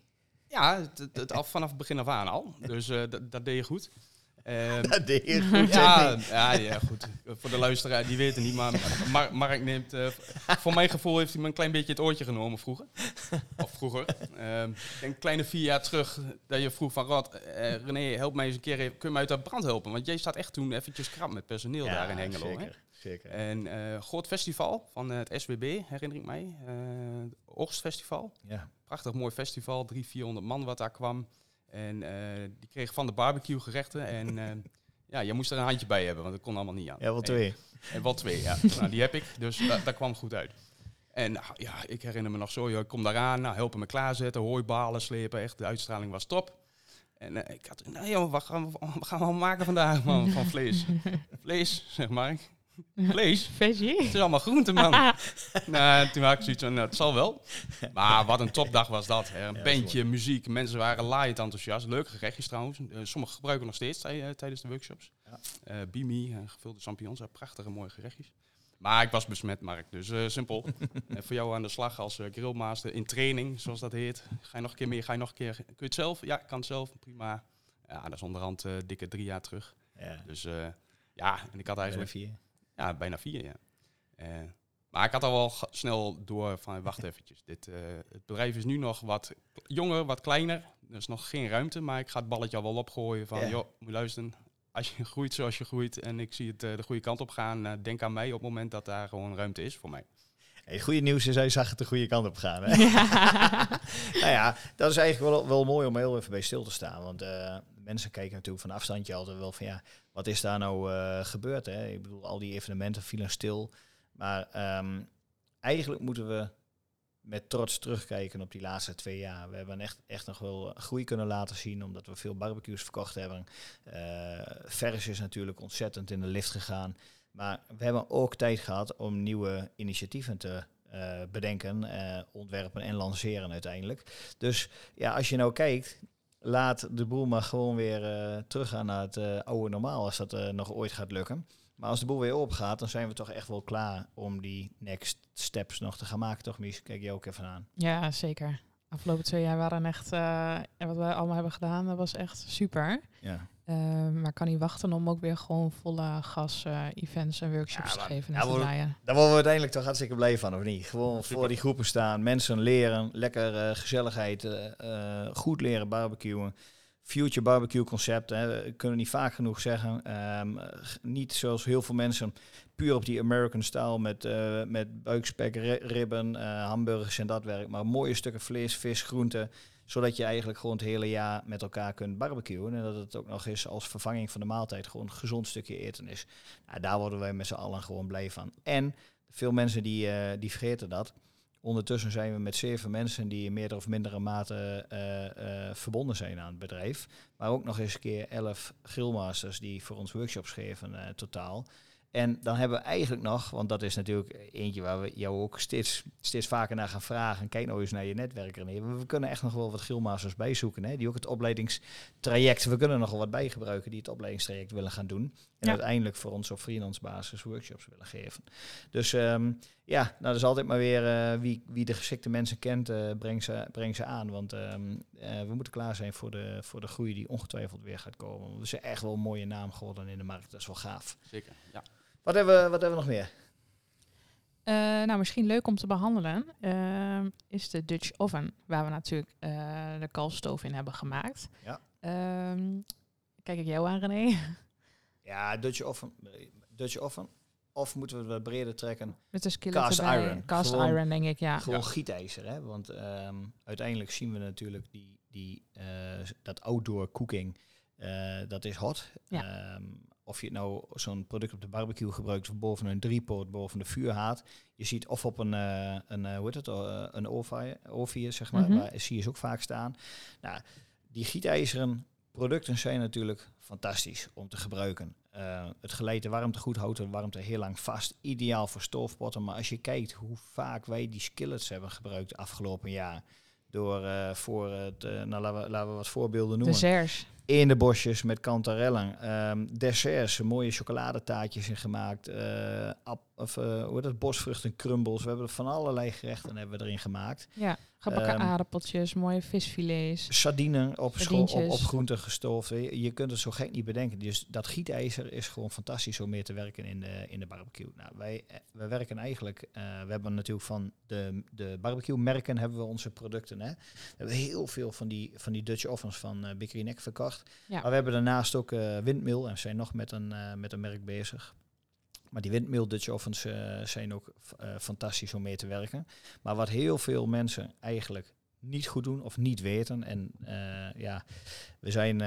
Ja, het, het, af, vanaf het begin af aan al. Dus eh, dat, dat deed je goed.
Dat deed je goed.
ja, ja, ja, goed. Voor de luisteraar, die weten niet. Maar Mar- Mark neemt... eh, voor mijn gevoel heeft hij me een klein beetje het oortje genomen vroeger. Of vroeger. Ehm, denk kleine vier jaar terug dat je vroeg van... Rod, eh, René, help mij eens een keer. even. Kun je mij uit dat brand helpen? Want jij staat echt toen eventjes krap met personeel daar in Hengelo. Hè?
Zeker, zeker.
En eh groot festival van het SWB, herinner ik mij. eh Oogstfestival.
Ja.
Prachtig mooi festival, 300, 400 man wat daar kwam. En eh, die kreeg van de barbecue gerechten. En eh, ja, je moest er een handje bij hebben, want dat kon allemaal niet aan.
ja, wel
En-
twee.
En, wel twee, ja. nou, die heb ik, dus da- dat kwam goed uit. En nou, ja, ik herinner me nog zo, joh, ik kom daaraan, nou, helpen me klaarzetten, hooibalen slepen, echt, de uitstraling was top. En eh, ik had, nou joh, wat gaan we, wat gaan we maken vandaag, man, van vlees? vlees, zeg maar. Vlees?
Veggie?
Het is allemaal groente, man. nou, toen had ik zoiets van, nou, het zal wel. Maar wat een topdag was dat. Hè. Een
Ja,
bandje, muziek, mensen waren laaiend enthousiast. Leuke gerechtjes trouwens. Eh, sommigen gebruiken nog steeds eh, tijdens de workshops.
Ja.
Eh, bimi, gevulde champignons, prachtige mooie gerechtjes. Maar ik was besmet, Mark, dus simpel. Voor jou aan de slag als grillmaster in training, zoals dat heet. Ga je nog een keer meer, ga je nog een keer... Kun je het zelf? Ja, ik kan het zelf, prima. Ja, dat is onderhand dikke drie jaar terug.
Ja,
Dus ja, en ik had eigenlijk
vier.
Ja, bijna vier, ja. Eh, Maar ik had al wel snel door van, wacht eventjes, dit, eh, het bedrijf is nu nog wat jonger, wat kleiner. Er is nog geen ruimte, maar ik ga het balletje al wel opgooien van,
Ja.
joh, moet je luisteren. Als je groeit zoals je groeit en ik zie het eh, de goede kant op gaan, denk aan mij op het moment dat daar gewoon ruimte is voor mij.
Hey, goede nieuws is, hij zag het de goede kant op gaan. Hè? nou ja, dat is eigenlijk wel, wel mooi om heel even bij stil te staan. Want eh, mensen kijken natuurlijk van afstandje altijd wel van ja, wat is daar nou eh, gebeurd? Hè? Ik bedoel, al die evenementen vielen stil. Maar ehm, eigenlijk moeten we met trots terugkijken op die laatste twee jaar. We hebben echt, echt nog wel groei kunnen laten zien, omdat we veel barbecues verkocht hebben. Vers is natuurlijk ontzettend in de lift gegaan. Maar we hebben ook tijd gehad om nieuwe initiatieven te eh, bedenken, ontwerpen en lanceren uiteindelijk. Dus ja, als je nou kijkt, laat de boel maar gewoon weer eh, teruggaan naar het eh, oude normaal, als dat eh, nog ooit gaat lukken. Maar als de boel weer opgaat, dan zijn we toch echt wel klaar om die next steps nog te gaan maken, toch Mies? Kijk je ook even aan.
Ja, zeker. Afgelopen twee jaar waren echt, en wat wij allemaal hebben gedaan, dat was echt super.
Ja.
Eh, maar kan niet wachten om ook weer gewoon volle gas eh, events en workshops
Ja,
te geven en
ja,
te draaien.
Daar worden we uiteindelijk toch hartstikke blij van, of niet? Gewoon
Super.
voor die groepen staan, mensen leren, lekker eh, gezelligheid, eh, goed leren barbecuen. Future barbecue concept, hè, we kunnen niet vaak genoeg zeggen. Ehm, eh, niet zoals heel veel mensen puur op die American style met, eh, met buikspek, ri- ribben, eh, hamburgers en dat werk. Maar mooie stukken vlees, vis, groenten. Zodat je eigenlijk gewoon het hele jaar met elkaar kunt barbecuen. En dat het ook nog eens als vervanging van de maaltijd gewoon een gezond stukje eten is. Nou, daar worden wij met z'n allen gewoon blij van. En veel mensen die, eh, die vergeten dat. Ondertussen zijn we met zeven mensen die in meerdere of mindere mate eh, eh, verbonden zijn aan het bedrijf. Maar ook nog eens een keer elf grillmasters die voor ons workshops geven totaal. En dan hebben we eigenlijk nog, want dat is natuurlijk eentje waar we jou ook steeds, steeds vaker naar gaan vragen. Kijk nou eens naar je netwerk René. We, kunnen echt nog wel wat grillmasters bijzoeken. Hè, die ook het opleidingstraject, we kunnen nog wel wat bij gebruiken die het opleidingstraject willen gaan doen. En
Ja.
uiteindelijk voor ons op freelance basis workshops willen geven. Dus ehm, ja, nou, dat is altijd maar weer eh, wie, wie de geschikte mensen kent, eh breng, ze, breng ze aan. Want ehm, eh, we moeten klaar zijn voor de, voor de groei die ongetwijfeld weer gaat komen. Want We zijn echt wel een mooie naam geworden in de markt. Dat is wel gaaf.
Zeker, ja.
Wat hebben we, wat hebben we nog meer?
Eh, nou, misschien leuk om te behandelen ehm, is de Dutch oven, waar we natuurlijk eh, de kalfstoof in hebben gemaakt.
Ja.
Ehm, kijk ik jou aan, René?
Ja, Dutch oven. Dutch oven. Of moeten we het wat breder trekken?
Met de skillet
Cast
erbij.
iron.
Cast
Gewoon-
iron, denk ik, ja.
Gewoon gietijzer, hè? Want ehm, uiteindelijk zien we natuurlijk die, die, eh, dat outdoor cooking, eh, dat is hot.
Ja.
Ehm, of je het nou zo'n product op de barbecue gebruikt of boven een driepoot, boven de vuurhaard. Je ziet of op een, eh, een eh, hoe heet het, eh, een zeg maar,
Mhm.
waar zie je ze ook vaak staan. Nou, die gietijzeren producten zijn natuurlijk fantastisch om te gebruiken. Het geleidt de warmte goed, houdt de warmte heel lang vast. Ideaal voor stoofpotten. Maar als je kijkt hoe vaak wij die skillets hebben gebruikt afgelopen jaar. Door voor voor het, nou laten we, laten we wat voorbeelden noemen.
Desserts.
In de bosjes met kantarellen. Ehm, desserts, mooie chocoladetaartjes in gemaakt. ap, of, eh, hoe dat? Bosvruchten, crumbles. We hebben van allerlei gerechten hebben we erin gemaakt.
Ja, gebakken
Ehm,
aardappeltjes, mooie visfilets.
Sardinen op, op, op groenten gestoofd. Je, je kunt het zo gek niet bedenken. Dus dat gietijzer is gewoon fantastisch om mee te werken in de, in de barbecue. Nou, wij, eh, wij werken eigenlijk, eh, we hebben natuurlijk van de, de barbecue merken hebben we onze producten. Hè. We hebben heel veel van die, van die Dutch ovens van uh, Bikkery Neck verkocht.
Ja.
Maar we hebben daarnaast ook uh, windmill en zijn nog met een, uh, met een merk bezig. Maar die windmill Dutch ovens uh, zijn ook uh, fantastisch om mee te werken. Maar wat heel veel mensen eigenlijk niet goed doen of niet weten. En uh, ja, we, zijn,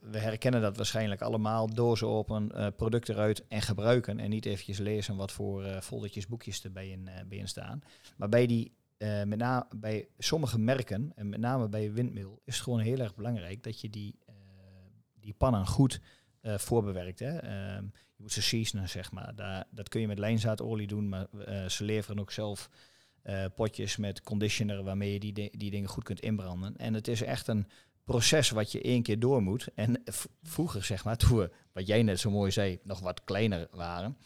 we herkennen dat waarschijnlijk allemaal. Dozen open, uh, product eruit en gebruiken. En niet eventjes lezen wat voor foldertjes, boekjes erbij in, bij in staan. Maar bij, die, met name bij sommige merken, en met name bij windmill, is het gewoon heel erg belangrijk dat je die, die pannen goed voorbewerkt. Hè? Je moet ze seasonen, zeg maar. Daar, dat kun je met lijnzaadolie doen, maar uh, ze leveren ook zelf uh, potjes met conditioner waarmee je die, die dingen goed kunt inbranden. En het is echt een proces wat je één keer door moet. En vroeger, zeg maar, toen we, wat jij net zo mooi zei, nog wat kleiner waren.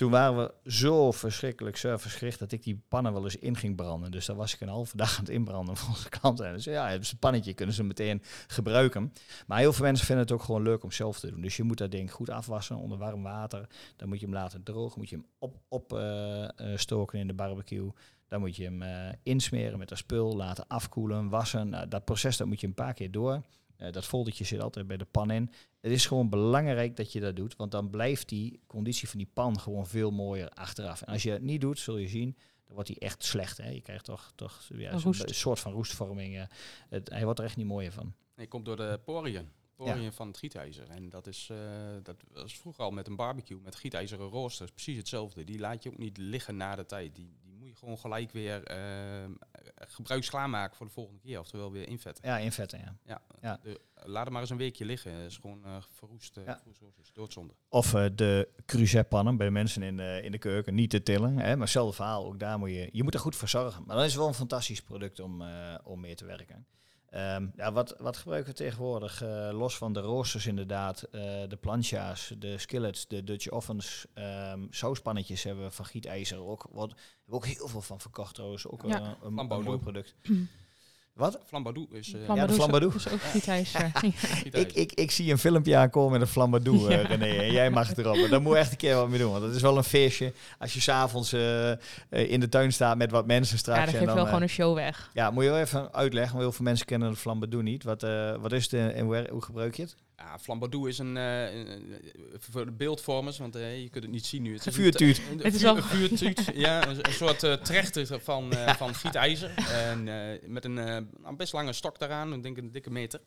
Toen waren we zo verschrikkelijk servicegericht dat ik die pannen wel eens in ging branden. Dus daar was ik een halve dag aan het inbranden voor onze klanten. En dus ja, hebben ze een pannetje, kunnen ze meteen gebruiken. Maar heel veel mensen vinden het ook gewoon leuk om zelf te doen. Dus je moet dat ding goed afwassen onder warm water. Dan moet je hem laten drogen, moet je hem opstoken op, stoken in de barbecue. Dan moet je hem eh, insmeren met een spul, laten afkoelen, wassen. Nou, dat proces dat moet je een paar keer door. Eh, dat foldertje zit altijd bij de pan in. Het is gewoon belangrijk dat je dat doet, want dan blijft die conditie van die pan gewoon veel mooier achteraf. En als je het niet doet, zul je zien, dan wordt hij echt slecht. Hè? Je krijgt toch, toch ja,
Een
soort van roestvorming. eh. Het, hij wordt er echt niet mooier van.
Nee, komt door de poriën. Poriën van het gietijzer. En dat is, eh, dat was vroeger al met een barbecue, met gietijzeren roosters, precies hetzelfde. Die laat je ook niet liggen na de tijd. Die, die moet je gewoon gelijk weer eh, gebruiksklaar maken voor de volgende keer. Oftewel weer invetten.
Ja, in vetten, ja.
Ja,
Ja.
De, laat het maar eens een weekje liggen. Dat is gewoon eh, verroest, eh
Ja.
verroest roosters. Doodzonde.
Of eh, de cruzet-pannen bij de mensen in de, in de keuken. Niet te tillen, hè, maar hetzelfde verhaal. Ook daar moet je, je moet er goed voor zorgen. Maar dan is wel een fantastisch product om, om mee te werken. Ehm, ja, wat, wat gebruiken we tegenwoordig? Eh, los van de roosters inderdaad, eh, de plancha's, de skillets, de Dutch ovens, ehm, sauspannetjes hebben we van gietijzer. Ook, wat, hebben we ook heel veel van verkocht trouwens. Ook
Ja.
eh, een, een, mooi product. Wat?
Flambadou is... eh,
Flambadou is-
Flambadou.
is ook. Ja.
gietijzer.
Ik, ik, ik zie een filmpje aankomen met een flambadou, eh,
Ja.
René. En jij mag het erop. Maar daar moet je echt een keer wat mee doen. Want het is wel een feestje als je s'avonds eh, in de tuin staat met wat mensen straks.
Ja, dat
en
geeft
dan,
wel gewoon een show weg.
Ja, moet je wel even uitleggen. Want heel veel mensen kennen de flambadou niet. Wat, eh, wat is het en en hoe, hoe gebruik je het?
Ja, Flambadou is een, eh, een- voor de beeldvormers, want eh, je kunt het niet zien nu. Het
Een
is
vuurtuut.
Een,
Het is
vuurtuut, ja, een, een soort eh, trechter van, eh, van gietijzer. En eh, met een eh, een best lange stok daaraan, ik denk een dikke meter.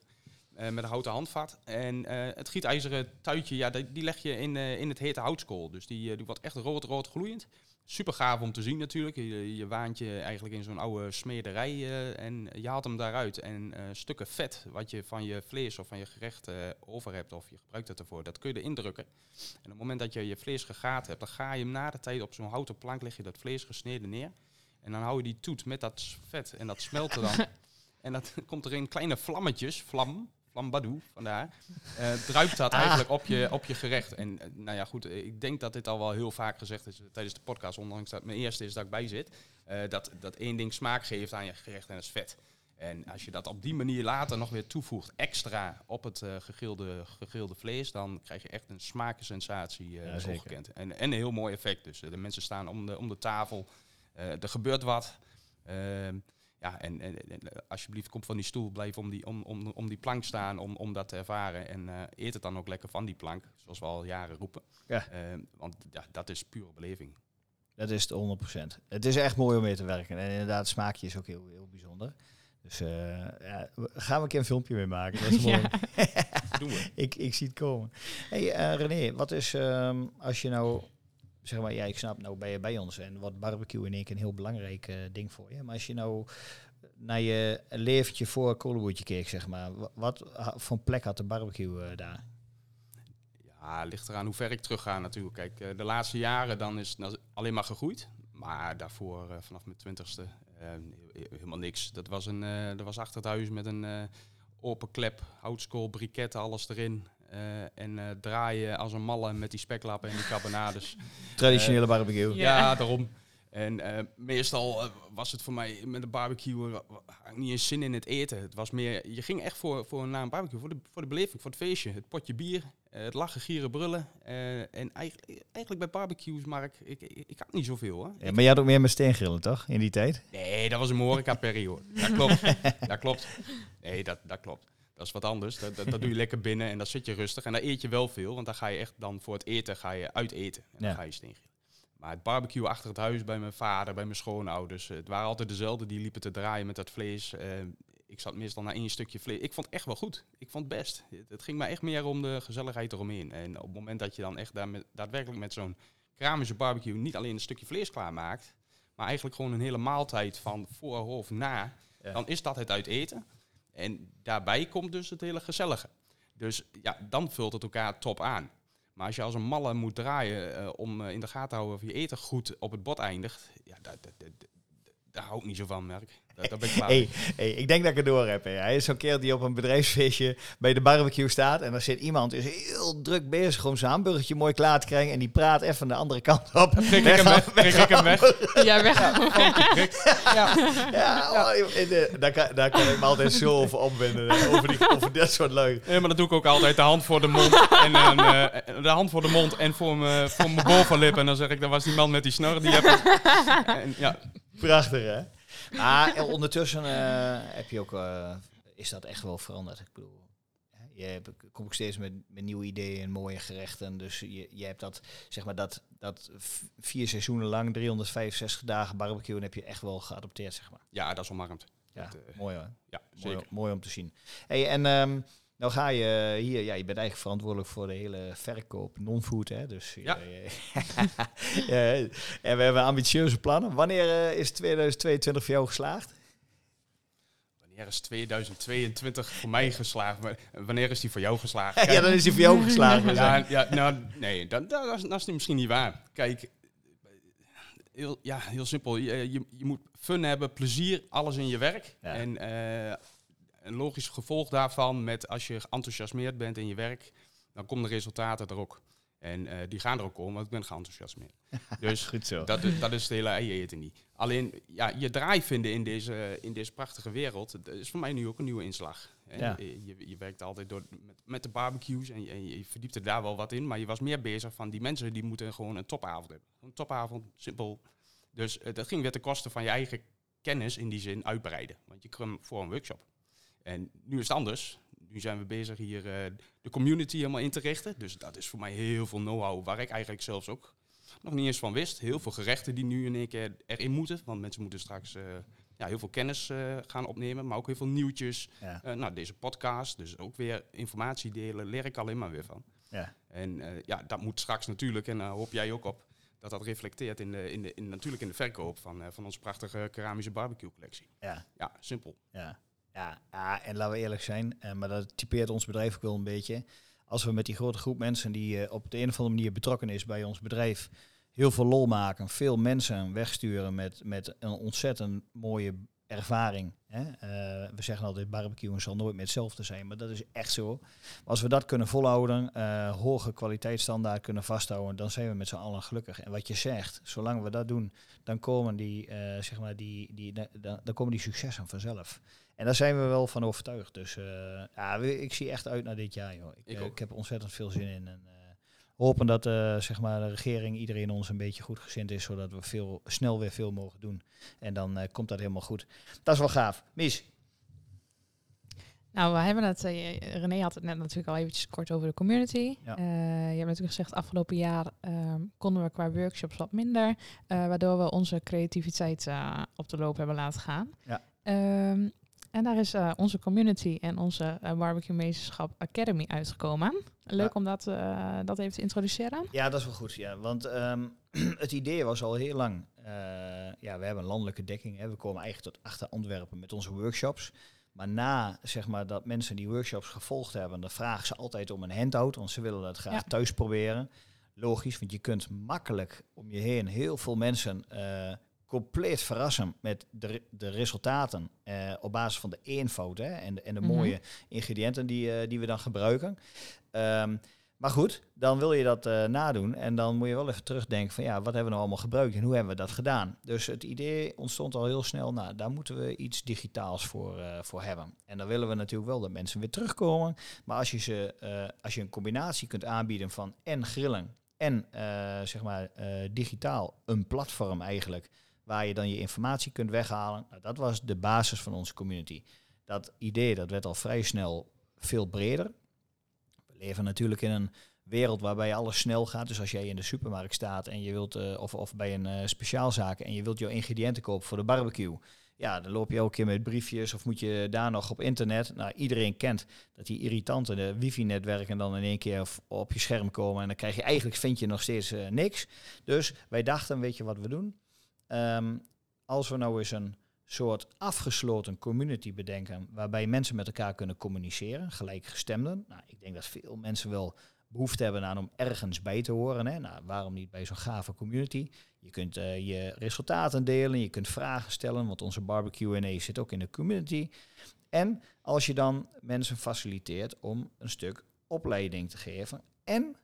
eh, met een houten handvat. En eh, het gietijzeren tuitje, ja, die, die leg je in, eh, in het hete houtskool. Dus die, die wordt echt rood-rood gloeiend. Super gaaf om te zien natuurlijk. Je, je waant je eigenlijk in zo'n oude smederij eh, en je haalt hem daaruit. En eh, stukken vet wat je van je vlees of van je gerecht eh, over hebt of je gebruikt het ervoor, dat kun je erin drukken. En op het moment dat je je vlees gegaat hebt, dan ga je hem na de tijd op zo'n houten plank, leg je dat vlees gesneden neer. En dan hou je die toet met dat vet en dat smelt er dan. en dat komt er in kleine vlammetjes, vlam, flambadou, vandaar. eh druipt dat
Ah.
eigenlijk op je, op je gerecht. En eh, nou ja, goed, eh, ik denk dat dit al wel heel vaak gezegd is tijdens de podcast, ondanks dat het mijn eerste is dat ik bij zit. eh, dat, dat één ding smaak geeft aan je gerecht en dat is vet. En als je dat op die manier later nog weer toevoegt, extra op het eh gegrilde, gegrilde vlees, dan krijg je echt een smakensensatie eh
Ja, zeker.
ongekend. En, en een heel mooi effect. Dus de mensen staan om de, om de tafel, eh, er gebeurt wat. Ja, en, en, en, eh, alsjeblieft, kom van die stoel, blijf om die, om, om, om die plank staan om, om dat te ervaren. En eh, eet het dan ook lekker van die plank, zoals we al jaren roepen.
Ja.
Ehm, want ja, dat is pure beleving.
Dat is het 100%. Het is echt mooi om mee te werken. En inderdaad, het smaakje is ook heel, heel bijzonder. Dus eh, ja, gaan we een keer een filmpje mee maken. Dat is mooi.
Ja.
Doen we.
ik, ik zie het komen. hey, eh, René, wat is ehm, als je nou, zeg maar, ja, ik snap, nou ben je bij ons en wordt barbecue in één keer een heel belangrijk eh, ding voor je. Maar als je nou naar je leventje voor Kolenboertje keek, zeg maar, wa- wat voor plek had de barbecue eh, daar?
Ja, ligt eraan hoe ver ik terug ga natuurlijk. Kijk, eh, de laatste jaren dan is het nou alleen maar gegroeid. Maar daarvoor, vanaf mijn twintigste, he- helemaal niks. Dat was, een, dat was achter het huis met een open klep, houtskool, briketten, alles erin. Eh, en eh, draaien als een malle met die speklappen en die carbonades.
Traditionele barbecue.
Ja.
Ja, daarom. En eh, meestal eh, was het voor mij met de barbecue eh, niet eens zin in het eten. Het was meer, je ging echt voor, voor een barbecue, voor de, voor de beleving, voor het feestje. Het potje bier, eh, het lachen, gieren, brullen. Eh, en eigenlijk, eigenlijk bij barbecues, Mark, ik, ik, ik had niet zoveel hoor.
Ja, maar je had ook meer met steengrillen, toch? In die tijd?
Nee, dat was een horeca-periode. Dat klopt. dat klopt. Nee, dat, dat klopt. Dat is wat anders. Dat, dat, dat doe je lekker binnen en dan zit je rustig. En dan eet je wel veel, want dan ga je echt dan voor het eten ga je uit eten. En dan
Ja.
ga je steengrillen. Maar het barbecue achter het huis bij mijn vader, bij mijn schoonouders. Het waren altijd dezelfde die liepen te draaien met dat vlees. Eh, ik zat meestal naar één stukje vlees. Ik vond het echt wel goed. Ik vond het best. Het, ging mij echt meer om de gezelligheid eromheen. En op het moment dat je dan echt daar met, daadwerkelijk met zo'n keramische barbecue niet alleen een stukje vlees klaarmaakt, maar eigenlijk gewoon een hele maaltijd van voor of na,
Ja.
dan is dat het uit eten. En daarbij komt dus het hele gezellige. Dus ja, dan vult het elkaar top aan. Maar als je als een malle moet draaien eh, om eh, in de gaten te houden of je eten goed op het bot eindigt, ja, daar, hou ik niet zo van, merk. Dat, dat ben ik
Hey, ik denk dat ik het door heb. hè. Hij is zo'n kerel die op een bedrijfsfeestje bij de barbecue staat. En dan zit iemand is heel druk bezig om zijn hamburgertje mooi klaar te krijgen. En die praat even de andere kant op.
Prik ik hem weg, prik ik hem weg.
Ja, weg.
Ja,
Ja, oh, eh, daar, kan, daar kan ik me altijd zo over opwinden. Over, die, over dat soort lui.
Nee, maar dat doe ik ook altijd. De hand voor de mond. En, een, eh, de hand voor de mond en voor mijn voor mijn bovenlip. En dan zeg ik, dat was die man met die snor. Die heb ik. En, ja,
Prachtig, hè? Maar eh, ondertussen eh, heb je ook, eh, is dat echt wel veranderd. Ik bedoel, je hebt, kom ik steeds met, met nieuwe ideeën en mooie gerechten. Dus je, je hebt dat, zeg maar, dat, dat vier seizoenen lang, 365 dagen barbecue, heb je echt wel geadopteerd, zeg maar.
ja, dat is omarmd.
Ja,
Dat, eh,
mooi hoor.
Ja,
Mooi,
zeker.
mooi om te zien. Hey, en ehm, nou ga je hier, ja, je bent eigenlijk verantwoordelijk voor de hele verkoop non-food, hè? Dus
Ja.
eh, ja, en we hebben ambitieuze plannen. Wanneer eh, is 2022 voor jou geslaagd?
Wanneer is 2022 voor mij geslaagd? Maar Wanneer is die voor jou geslaagd?
ja, dan is hij voor jou geslaagd.
Ja, ja, nou, nee, dat, dat, dat is, dat is misschien niet waar. Kijk, heel, ja, heel simpel. Je, je, je moet fun hebben, plezier, alles in je werk.
Ja.
En eh, een logisch gevolg daarvan, met als je geenthousiasmeerd bent in je werk, dan komen de resultaten er ook. En eh, die gaan er ook komen, want ik ben geenthousiasmeerd. Dus
Goed zo.
dat, is- dat is het hele ei eten niet. Alleen, ja, je draai vinden in deze, in deze prachtige wereld, dat is voor mij nu ook een nieuwe inslag. hè.
Ja.
Je, je, je werkt altijd door, met, met de barbecues en je, en je verdiepte daar wel wat in, maar je was meer bezig van die mensen die moeten gewoon een topavond hebben. Een topavond, simpel. Dus eh, dat ging weer ten koste van je eigen kennis in die zin uitbreiden. Want je kwam voor een workshop. En nu is het anders. Nu zijn we bezig hier eh, de community helemaal in te richten. Dus dat is voor mij heel veel know-how waar ik eigenlijk zelfs ook nog niet eens van wist. Heel veel gerechten die nu in één keer erin moeten. Want mensen moeten straks eh, ja, heel veel kennis eh, gaan opnemen. Maar ook heel veel nieuwtjes.
Ja.
Nou, deze podcast. Dus ook weer informatie delen. Leer ik alleen maar weer van.
Ja.
En ja, dat moet straks natuurlijk. En daar hoop jij ook op. Dat dat reflecteert in de, in de, in, natuurlijk in de verkoop van, van onze prachtige keramische barbecue collectie.
Ja,
Ja, simpel.
ja. Ja, en laten we eerlijk zijn, eh, maar dat typeert ons bedrijf ook wel een beetje. Als we met die grote groep mensen die eh, op de een of andere manier betrokken is bij ons bedrijf, heel veel lol maken, veel mensen wegsturen met, met een ontzettend mooie ervaring. Hè? Eh, we zeggen altijd barbecue zal nooit meer hetzelfde zijn, maar dat is echt zo. Maar als we dat kunnen volhouden, eh hoge kwaliteitsstandaard kunnen vasthouden, dan zijn we met z'n allen gelukkig. En wat je zegt, zolang we dat doen, dan komen die, eh, zeg maar die, die, dan, dan komen die successen vanzelf. En daar zijn we wel van overtuigd. Dus ja, ik zie echt uit naar dit jaar. Joh. Ik,
Ik
ik heb ontzettend veel zin in. En, hopen dat eh, zeg maar de regering iedereen ons een beetje goed gezind is, zodat we veel, snel weer veel mogen doen. En dan eh, komt dat helemaal goed. Dat is wel gaaf. Mies,
Nou, we hebben het. eh, René had het net natuurlijk al eventjes kort over de community.
Ja.
Je hebt natuurlijk gezegd, afgelopen jaar ehm, konden we qua workshops wat minder. waardoor we onze creativiteit op de loop hebben laten gaan.
Ja.
Ehm, en daar is eh, onze community en onze eh, Barbecue Meesterschap Academy uitgekomen. Leuk
Ja.
om dat, eh, dat even te introduceren.
Ja, dat is wel goed. Ja. Want ehm, het idee was al heel lang. ja, we hebben een landelijke dekking. Hè. We komen eigenlijk tot achter Antwerpen met onze workshops. Maar na zeg maar, dat mensen die workshops gevolgd hebben, dan vragen ze altijd om een handout. Want ze willen dat graag
Ja.
thuis proberen. Logisch, want je kunt makkelijk om je heen heel veel mensen compleet verrassen met de, de resultaten eh, op basis van de eenvoud hè, en de, en de
Mhm.
mooie ingrediënten die, eh, die we dan gebruiken. Ehm, maar goed, dan wil je dat eh, nadoen en dan moet je wel even terugdenken van ja, wat hebben we nou allemaal gebruikt en hoe hebben we dat gedaan? Dus het idee ontstond al heel snel, nou, daar moeten we iets digitaals voor, voor hebben. En dan willen we natuurlijk wel dat mensen weer terugkomen, maar als je, ze, als je een combinatie kunt aanbieden van en grillen en zeg maar digitaal een platform eigenlijk, waar je dan je informatie kunt weghalen, nou, dat was de basis van onze community. Dat idee dat werd al vrij snel veel breder. We leven natuurlijk in een wereld waarbij alles snel gaat. Dus als jij in de supermarkt staat en je wilt, eh, of, of bij een eh, speciaalzaak en je wilt jouw ingrediënten kopen voor de barbecue. Ja, dan loop je elke keer met briefjes of moet je daar nog op internet. Nou, iedereen kent dat die irritanten, de wifi-netwerken dan in één keer op je scherm komen. En dan krijg je eigenlijk, vind je nog steeds eh, niks. Dus wij dachten, weet je wat we doen? Ehm, als we nou eens een soort afgesloten community bedenken, waarbij mensen met elkaar kunnen communiceren, gelijkgestemden. Nou, ik denk dat veel mensen wel behoefte hebben aan om ergens bij te horen. Hè? Nou, waarom niet bij zo'n gave community? Je kunt eh, je resultaten delen, je kunt vragen stellen, want onze barbecue Q&A zit ook in de community. En als je dan mensen faciliteert om een stuk opleiding te geven en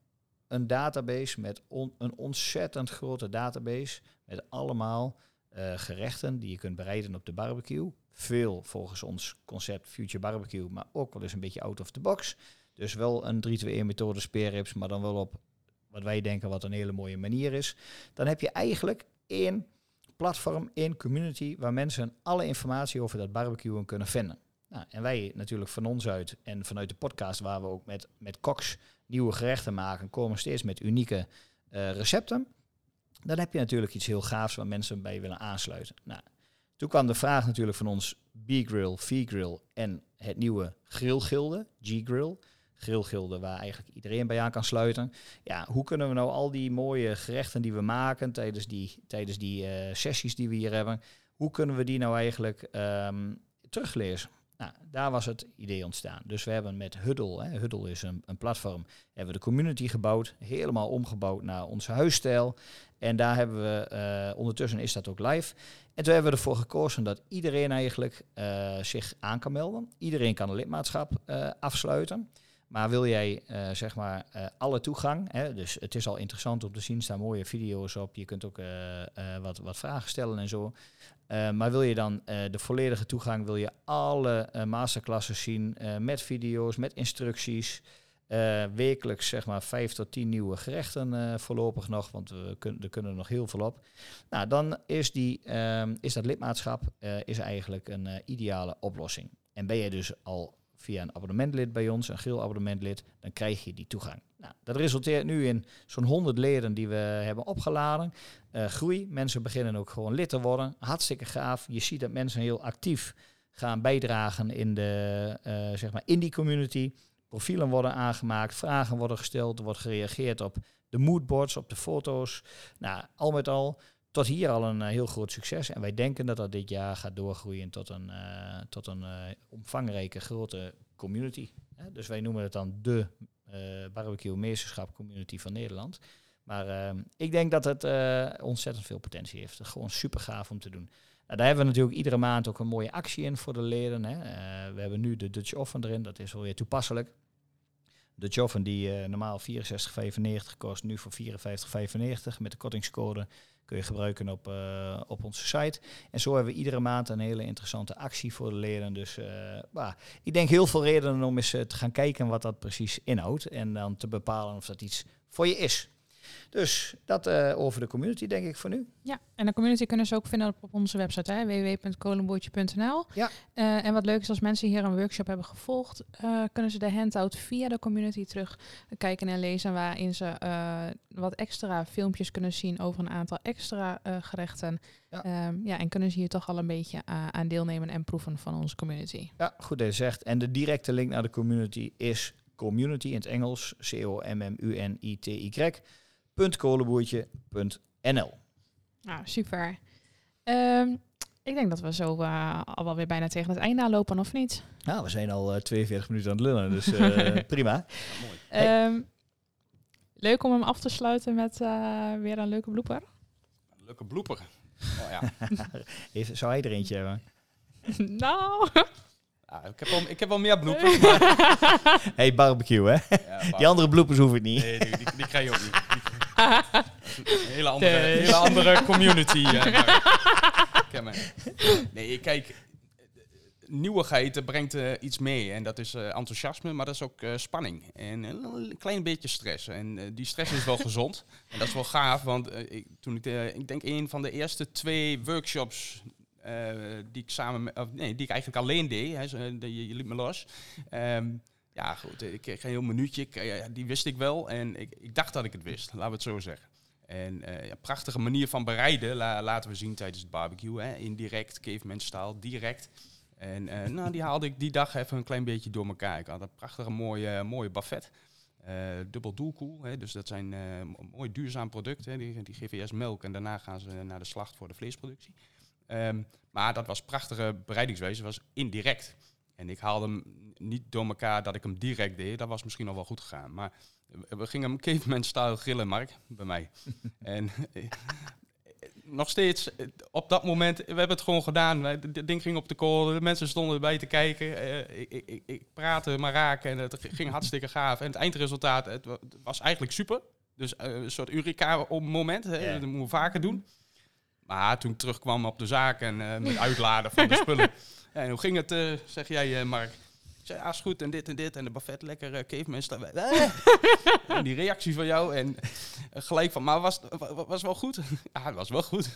een database met een ontzettend grote database met allemaal uh, gerechten die je kunt bereiden op de barbecue. Veel volgens ons concept Future Barbecue, maar ook wel eens een beetje out of the box. Dus wel een 3-2-1 methode speerrips, maar dan wel op wat wij denken wat een hele mooie manier is. Dan heb je eigenlijk één platform, één community waar mensen alle informatie over dat barbecuen kunnen vinden. Nou, en wij natuurlijk van ons uit en vanuit de podcast waar we ook met, met koks nieuwe gerechten maken, komen steeds met unieke uh, recepten. Dan heb je natuurlijk iets heel gaafs waar mensen bij willen aansluiten. Nou, toen kwam de vraag natuurlijk van ons B-Grill, V-Grill en het nieuwe grillgilde, G-Grill. Grillgilde waar eigenlijk iedereen bij aan kan sluiten. Ja, hoe kunnen we nou al die mooie gerechten die we maken tijdens die, tijdens die uh, sessies die we hier hebben, hoe kunnen we die nou eigenlijk um, teruglezen? Nou, daar was het idee ontstaan. Dus we hebben met Huddle, hè, Huddle is een, een platform, hebben we de community gebouwd, helemaal omgebouwd naar onze huisstijl. En daar hebben we, uh, ondertussen is dat ook live. En toen hebben we ervoor gekozen dat iedereen eigenlijk uh, zich aan kan melden. Iedereen kan een lidmaatschap uh, afsluiten. Maar wil jij zeg maar alle toegang, hè, dus het is al interessant om te zien, staan mooie video's op. Je kunt ook wat, wat vragen stellen en zo. Maar wil je dan de volledige toegang, wil je alle masterclasses zien met video's, met instructies. Wekelijks zeg maar vijf tot tien nieuwe gerechten voorlopig nog, want we kun, er kunnen nog heel veel op. Nou, dan is, die, ehm, is dat lidmaatschap is eigenlijk een ideale oplossing. En ben je dus al via een abonnementlid bij ons, een geel abonnementlid, dan krijg je die toegang. Nou, dat resulteert nu in zo'n 100 leden die we hebben opgeladen. Uh, groei, mensen beginnen ook gewoon lid te worden. Hartstikke gaaf. Je ziet dat mensen heel actief gaan bijdragen in, de, uh, zeg maar in die community. Profielen worden aangemaakt, vragen worden gesteld, er wordt gereageerd op de moodboards, op de foto's. Nou, al met al tot hier al een uh, heel groot succes. En wij denken dat dat dit jaar gaat doorgroeien tot een, uh, tot een uh, omvangrijke grote community. Dus wij noemen het dan de barbecue meesterschap community van Nederland. Maar ehm, ik denk dat het ontzettend veel potentie heeft. Gewoon super gaaf om te doen. Nou, daar hebben we natuurlijk iedere maand ook een mooie actie in voor de leden. Hè. we hebben nu de Dutch Oven erin, dat is wel weer toepasselijk. De Oven die normaal 64,95 kost, nu voor 54,95 met de kortingscode kun je gebruiken op, uh, op onze site. En zo hebben we iedere maand een hele interessante actie voor de leden. Dus ik denk heel veel redenen om eens te gaan kijken wat dat precies inhoudt. En dan te bepalen of dat iets voor je is. Dus dat uh, over de community, denk ik, voor nu.
Ja, en de community kunnen ze ook vinden op, op onze website, www.kolenboertje.nl.
Ja.
Uh, en wat leuk is, als mensen hier een workshop hebben gevolgd, uh, kunnen ze de handout via de community terug kijken en lezen, waarin ze wat extra filmpjes kunnen zien over een aantal extra gerechten. Ja. Um, ja, en kunnen ze hier toch al een beetje aan deelnemen en proeven van onze community.
Ja, goed dat je zegt. En de directe link naar de community is community in het Engels, C-O-M-M-U-N-I-T-Y www.kolenboertje.nl.
Nou, super. Um, ik denk dat we zo uh, al wel weer bijna tegen het einde lopen, of niet?
Nou, we zijn al uh, 42 minuten aan het lullen, dus uh, prima. Ja,
mooi. Hey. Um, leuk om hem af te sluiten met uh, weer een leuke blooper.
Een leuke blooper. Oh, ja.
Even, zou hij er eentje hebben?
nou...
Ik, heb wel, ik heb wel meer bloepers. Maar...
hey, barbecue, hè? Ja, barbecue. Die andere bloepers hoef ik niet.
Nee, die, die, die krijg je ook niet. Een hele andere, hele andere community. Uh, nee, kijk, nieuwigheid brengt uh, iets mee. En dat is uh, enthousiasme, maar dat is ook uh, spanning. En een klein beetje stress. En die stress is wel gezond. En dat is wel gaaf, want ik, toen ik, ik denk een van de eerste twee workshops die ik samen met, of, nee, die ik eigenlijk alleen deed, hè, je, je liet me los. Um, ja, goed, ik kreeg een heel minuutje, ik, die wist ik wel. En ik, ik, dacht dat ik het wist, laten we het zo zeggen. En uh, ja, prachtige manier van bereiden la, laten we zien tijdens het barbecue. Hè. Indirect, caveman staal, direct. En uh, nou, die haalde ik die dag even een klein beetje door elkaar. Ik had een prachtige mooie, mooie buffet. Dubbel doelkoel, hè, dus dat zijn mooi duurzaam producten. Die, die geven eerst melk en daarna gaan ze naar de slacht voor de vleesproductie. Um, maar dat was prachtige bereidingswijze, was indirect. En ik haalde hem niet door elkaar dat ik hem direct deed. Dat was misschien nog wel goed gegaan. Maar we gingen hem caveman style grillen, Mark, bij mij. en eh, nog steeds, eh, op dat moment, we hebben het gewoon gedaan. Het ding ging op de kool, de mensen stonden erbij te kijken. Uh, ik, ik, ik, praatte maar raken en het ging hartstikke gaaf. En het eindresultaat het was eigenlijk super. Dus uh, een soort Eureka-moment, dat moeten we vaker doen. Maar toen ik terugkwam op de zaak en uh, met uitladen van de spullen. en hoe ging het, uh, zeg jij, Mark? zei, ah, is goed en dit en dit. En de buffet lekker uh, caveman staan. en die reactie van jou. En gelijk van, maar was, was wel goed? ja, het was wel goed.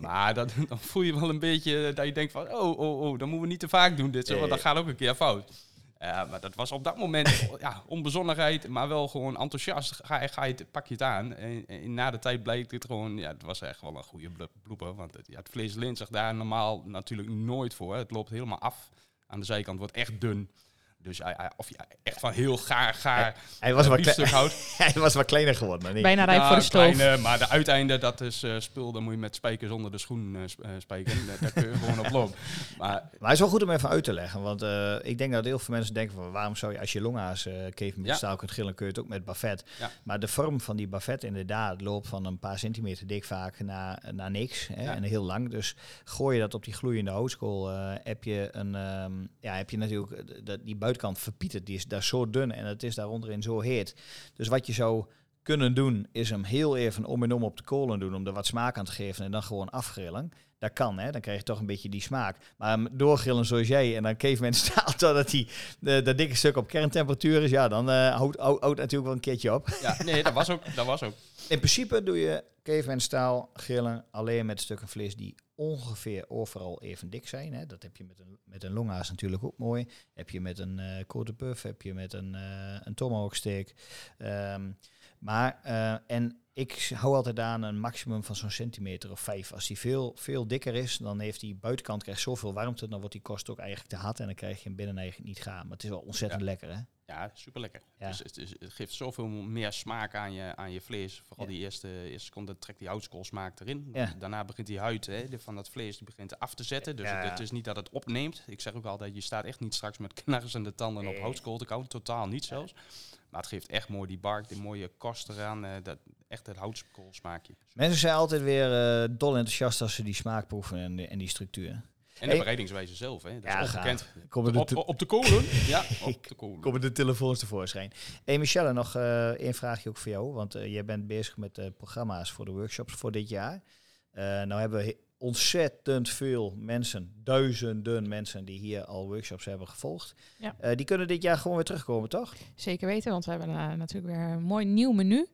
maar dat, dan voel je wel een beetje dat je denkt van, oh, oh, oh, dan moeten we niet te vaak doen dit. Zo, want dat gaat ook een keer fout. Ja, maar dat was op dat moment ja, onbezonnenheid, maar wel gewoon enthousiast. Ga, ga je, pak je het aan. En, en, na de tijd bleek dit gewoon, ja, het was echt wel een goede bloeper. Want het, ja, het vlees lint zich daar normaal natuurlijk nooit voor. Het loopt helemaal af aan de zijkant wordt echt dun. Dus hij, of ja, echt van heel gaar, gaar
hij, was
uh,
wat
hout.
hij was wat kleiner geworden. Niet?
Bijna rijp nou, voor de stoof.
Kleine, maar de uiteinde, dat is uh, spul. Dan moet je met spijkers onder de schoen uh, spijken. daar, daar kun je gewoon op lopen. Maar,
maar het is wel goed om even uit te leggen. Want ik denk dat heel veel mensen denken van... waarom zou je als je longa's uh, keven met ja. staal kunt grillen... kun je het ook met buffet. Ja. Maar de vorm van die buffet inderdaad loopt van een paar centimeter dik vaak naar, naar niks. Hè, ja. En heel lang. Dus gooi je dat op die gloeiende houtskool... heb, je een, um, ja, heb je natuurlijk die buitenkant verpieterd die is daar zo dun en het is daaronderin zo heet. Dus wat je zou kunnen doen, is hem heel even om en om op de kolen doen om er wat smaak aan te geven en dan gewoon afgrillen. Dat kan, hè? dan krijg je toch een beetje die smaak. Maar doorgrillen zoals jij en dan caveman staat totdat hij de, dat dikke stuk op kerntemperatuur is, ja, dan uh, houdt, houdt natuurlijk wel een keertje op.
Ja, nee, dat was ook. Dat was ook.
In principe doe je caveman staal grillen alleen met stukken vlees die ongeveer overal even dik zijn. Hè. Dat heb je met een, met een longaas natuurlijk ook mooi. Heb je met een uh, buff, heb je met een, uh, een tomahawk steak. Um, maar, uh, en ik hou altijd aan een maximum van zo'n centimeter of vijf. Als die veel, veel dikker is, dan heeft die buitenkant krijgt zoveel warmte, dan wordt die kost ook eigenlijk te hard en dan krijg je hem binnen eigenlijk niet gaan. Maar het is wel ontzettend
ja.
lekker, hè?
Ja, super lekker. Ja. Dus het, is, het, geeft zoveel meer smaak aan je, aan je vlees. Vooral ja. die eerste, eerste seconde trekt die houtskoolsmaak erin. Ja. Daarna begint die huid hè, van dat vlees die begint af te zetten. Dus het, het, is niet dat het opneemt. Ik zeg ook altijd, je staat echt niet straks met knarsende tanden nee. op houtskool te kouden. Totaal niet zelfs. Maar het geeft echt mooi die bark, die mooie kost eraan. Uh, dat, echt het houtskoolsmaakje.
Mensen zijn altijd weer uh, dol enthousiast als ze die smaak proeven en, en die structuur.
En de bereidingswijze zelf, hè? Dat ja, is ongekend.
Kom
op, op, de kolen? ja, op de kolen.
Komen de telefoons tevoorschijn. Hey Michelle, nog uh, één vraagje ook voor jou. Want uh, jij bent bezig met uh, programma's voor de workshops voor dit jaar. nou hebben we ontzettend veel mensen, duizenden mensen die hier al workshops hebben gevolgd. Ja. Uh, die kunnen dit jaar gewoon weer terugkomen, toch?
Zeker weten, want we hebben uh, natuurlijk weer een mooi nieuw menu. Uh,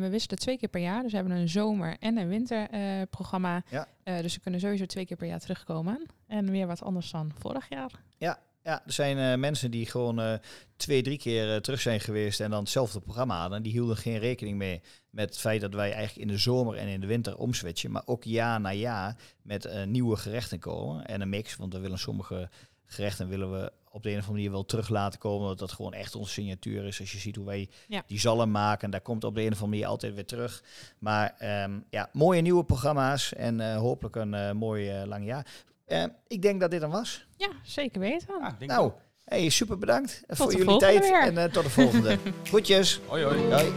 we wisselen twee keer per jaar, dus we hebben een zomer- en een winterprogramma. ja. dus ze kunnen sowieso twee keer per jaar terugkomen. En weer wat anders dan vorig jaar.
Ja, ja, er zijn uh, mensen die gewoon uh, twee, drie keer uh, terug zijn geweest en dan hetzelfde programma hadden. Die hielden geen rekening mee met het feit dat wij eigenlijk in de zomer en in de winter omswitchen. Maar ook jaar na jaar met nieuwe gerechten komen en een mix. Want dan willen sommige gerechten willen we op de een of andere manier wel terug laten komen. Omdat dat gewoon echt onze signatuur is. Als je ziet hoe wij ja. die zalm maken, daar komt op de een of andere manier altijd weer terug. Maar um, ja, mooie nieuwe programma's en hopelijk een mooi lang jaar. Uh, ik denk dat dit dan was.
Ja, zeker weten.
Ah, nou, hey, super bedankt tot voor jullie tijd. Weer. En uh, tot de volgende. Groetjes.
Hoi, hoi. hoi.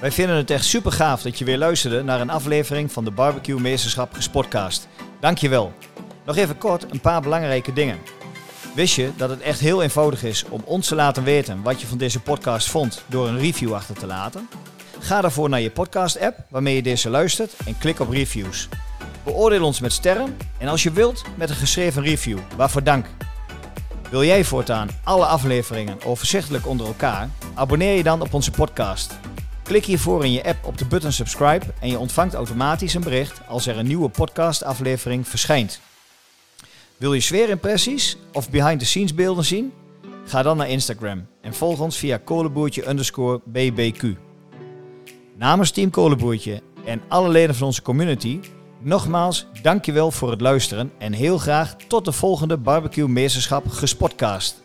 Wij vinden het echt super gaaf dat je weer luisterde naar een aflevering van de Barbecue Meesterschap Gespotcast. Dankjewel. Nog even kort een paar belangrijke dingen. Wist je dat het echt heel eenvoudig is om ons te laten weten wat je van deze podcast vond door een review achter te laten? Ga daarvoor naar je podcast-app waarmee je deze luistert en klik op reviews. Beoordeel ons met sterren en als je wilt met een geschreven review. Waarvoor dank. Wil jij voortaan alle afleveringen overzichtelijk onder elkaar? Abonneer je dan op onze podcast. Klik hiervoor in je app op de button subscribe en je ontvangt automatisch een bericht als er een nieuwe podcastaflevering verschijnt. Wil je sfeerimpressies of behind-the-scenes beelden zien? Ga dan naar Instagram en volg ons via kolenboertje underscore bbq. Namens Team Kolenboertje en alle leden van onze community, nogmaals dankjewel voor het luisteren en heel graag tot de volgende Barbecue Meesterschap Gespotcast.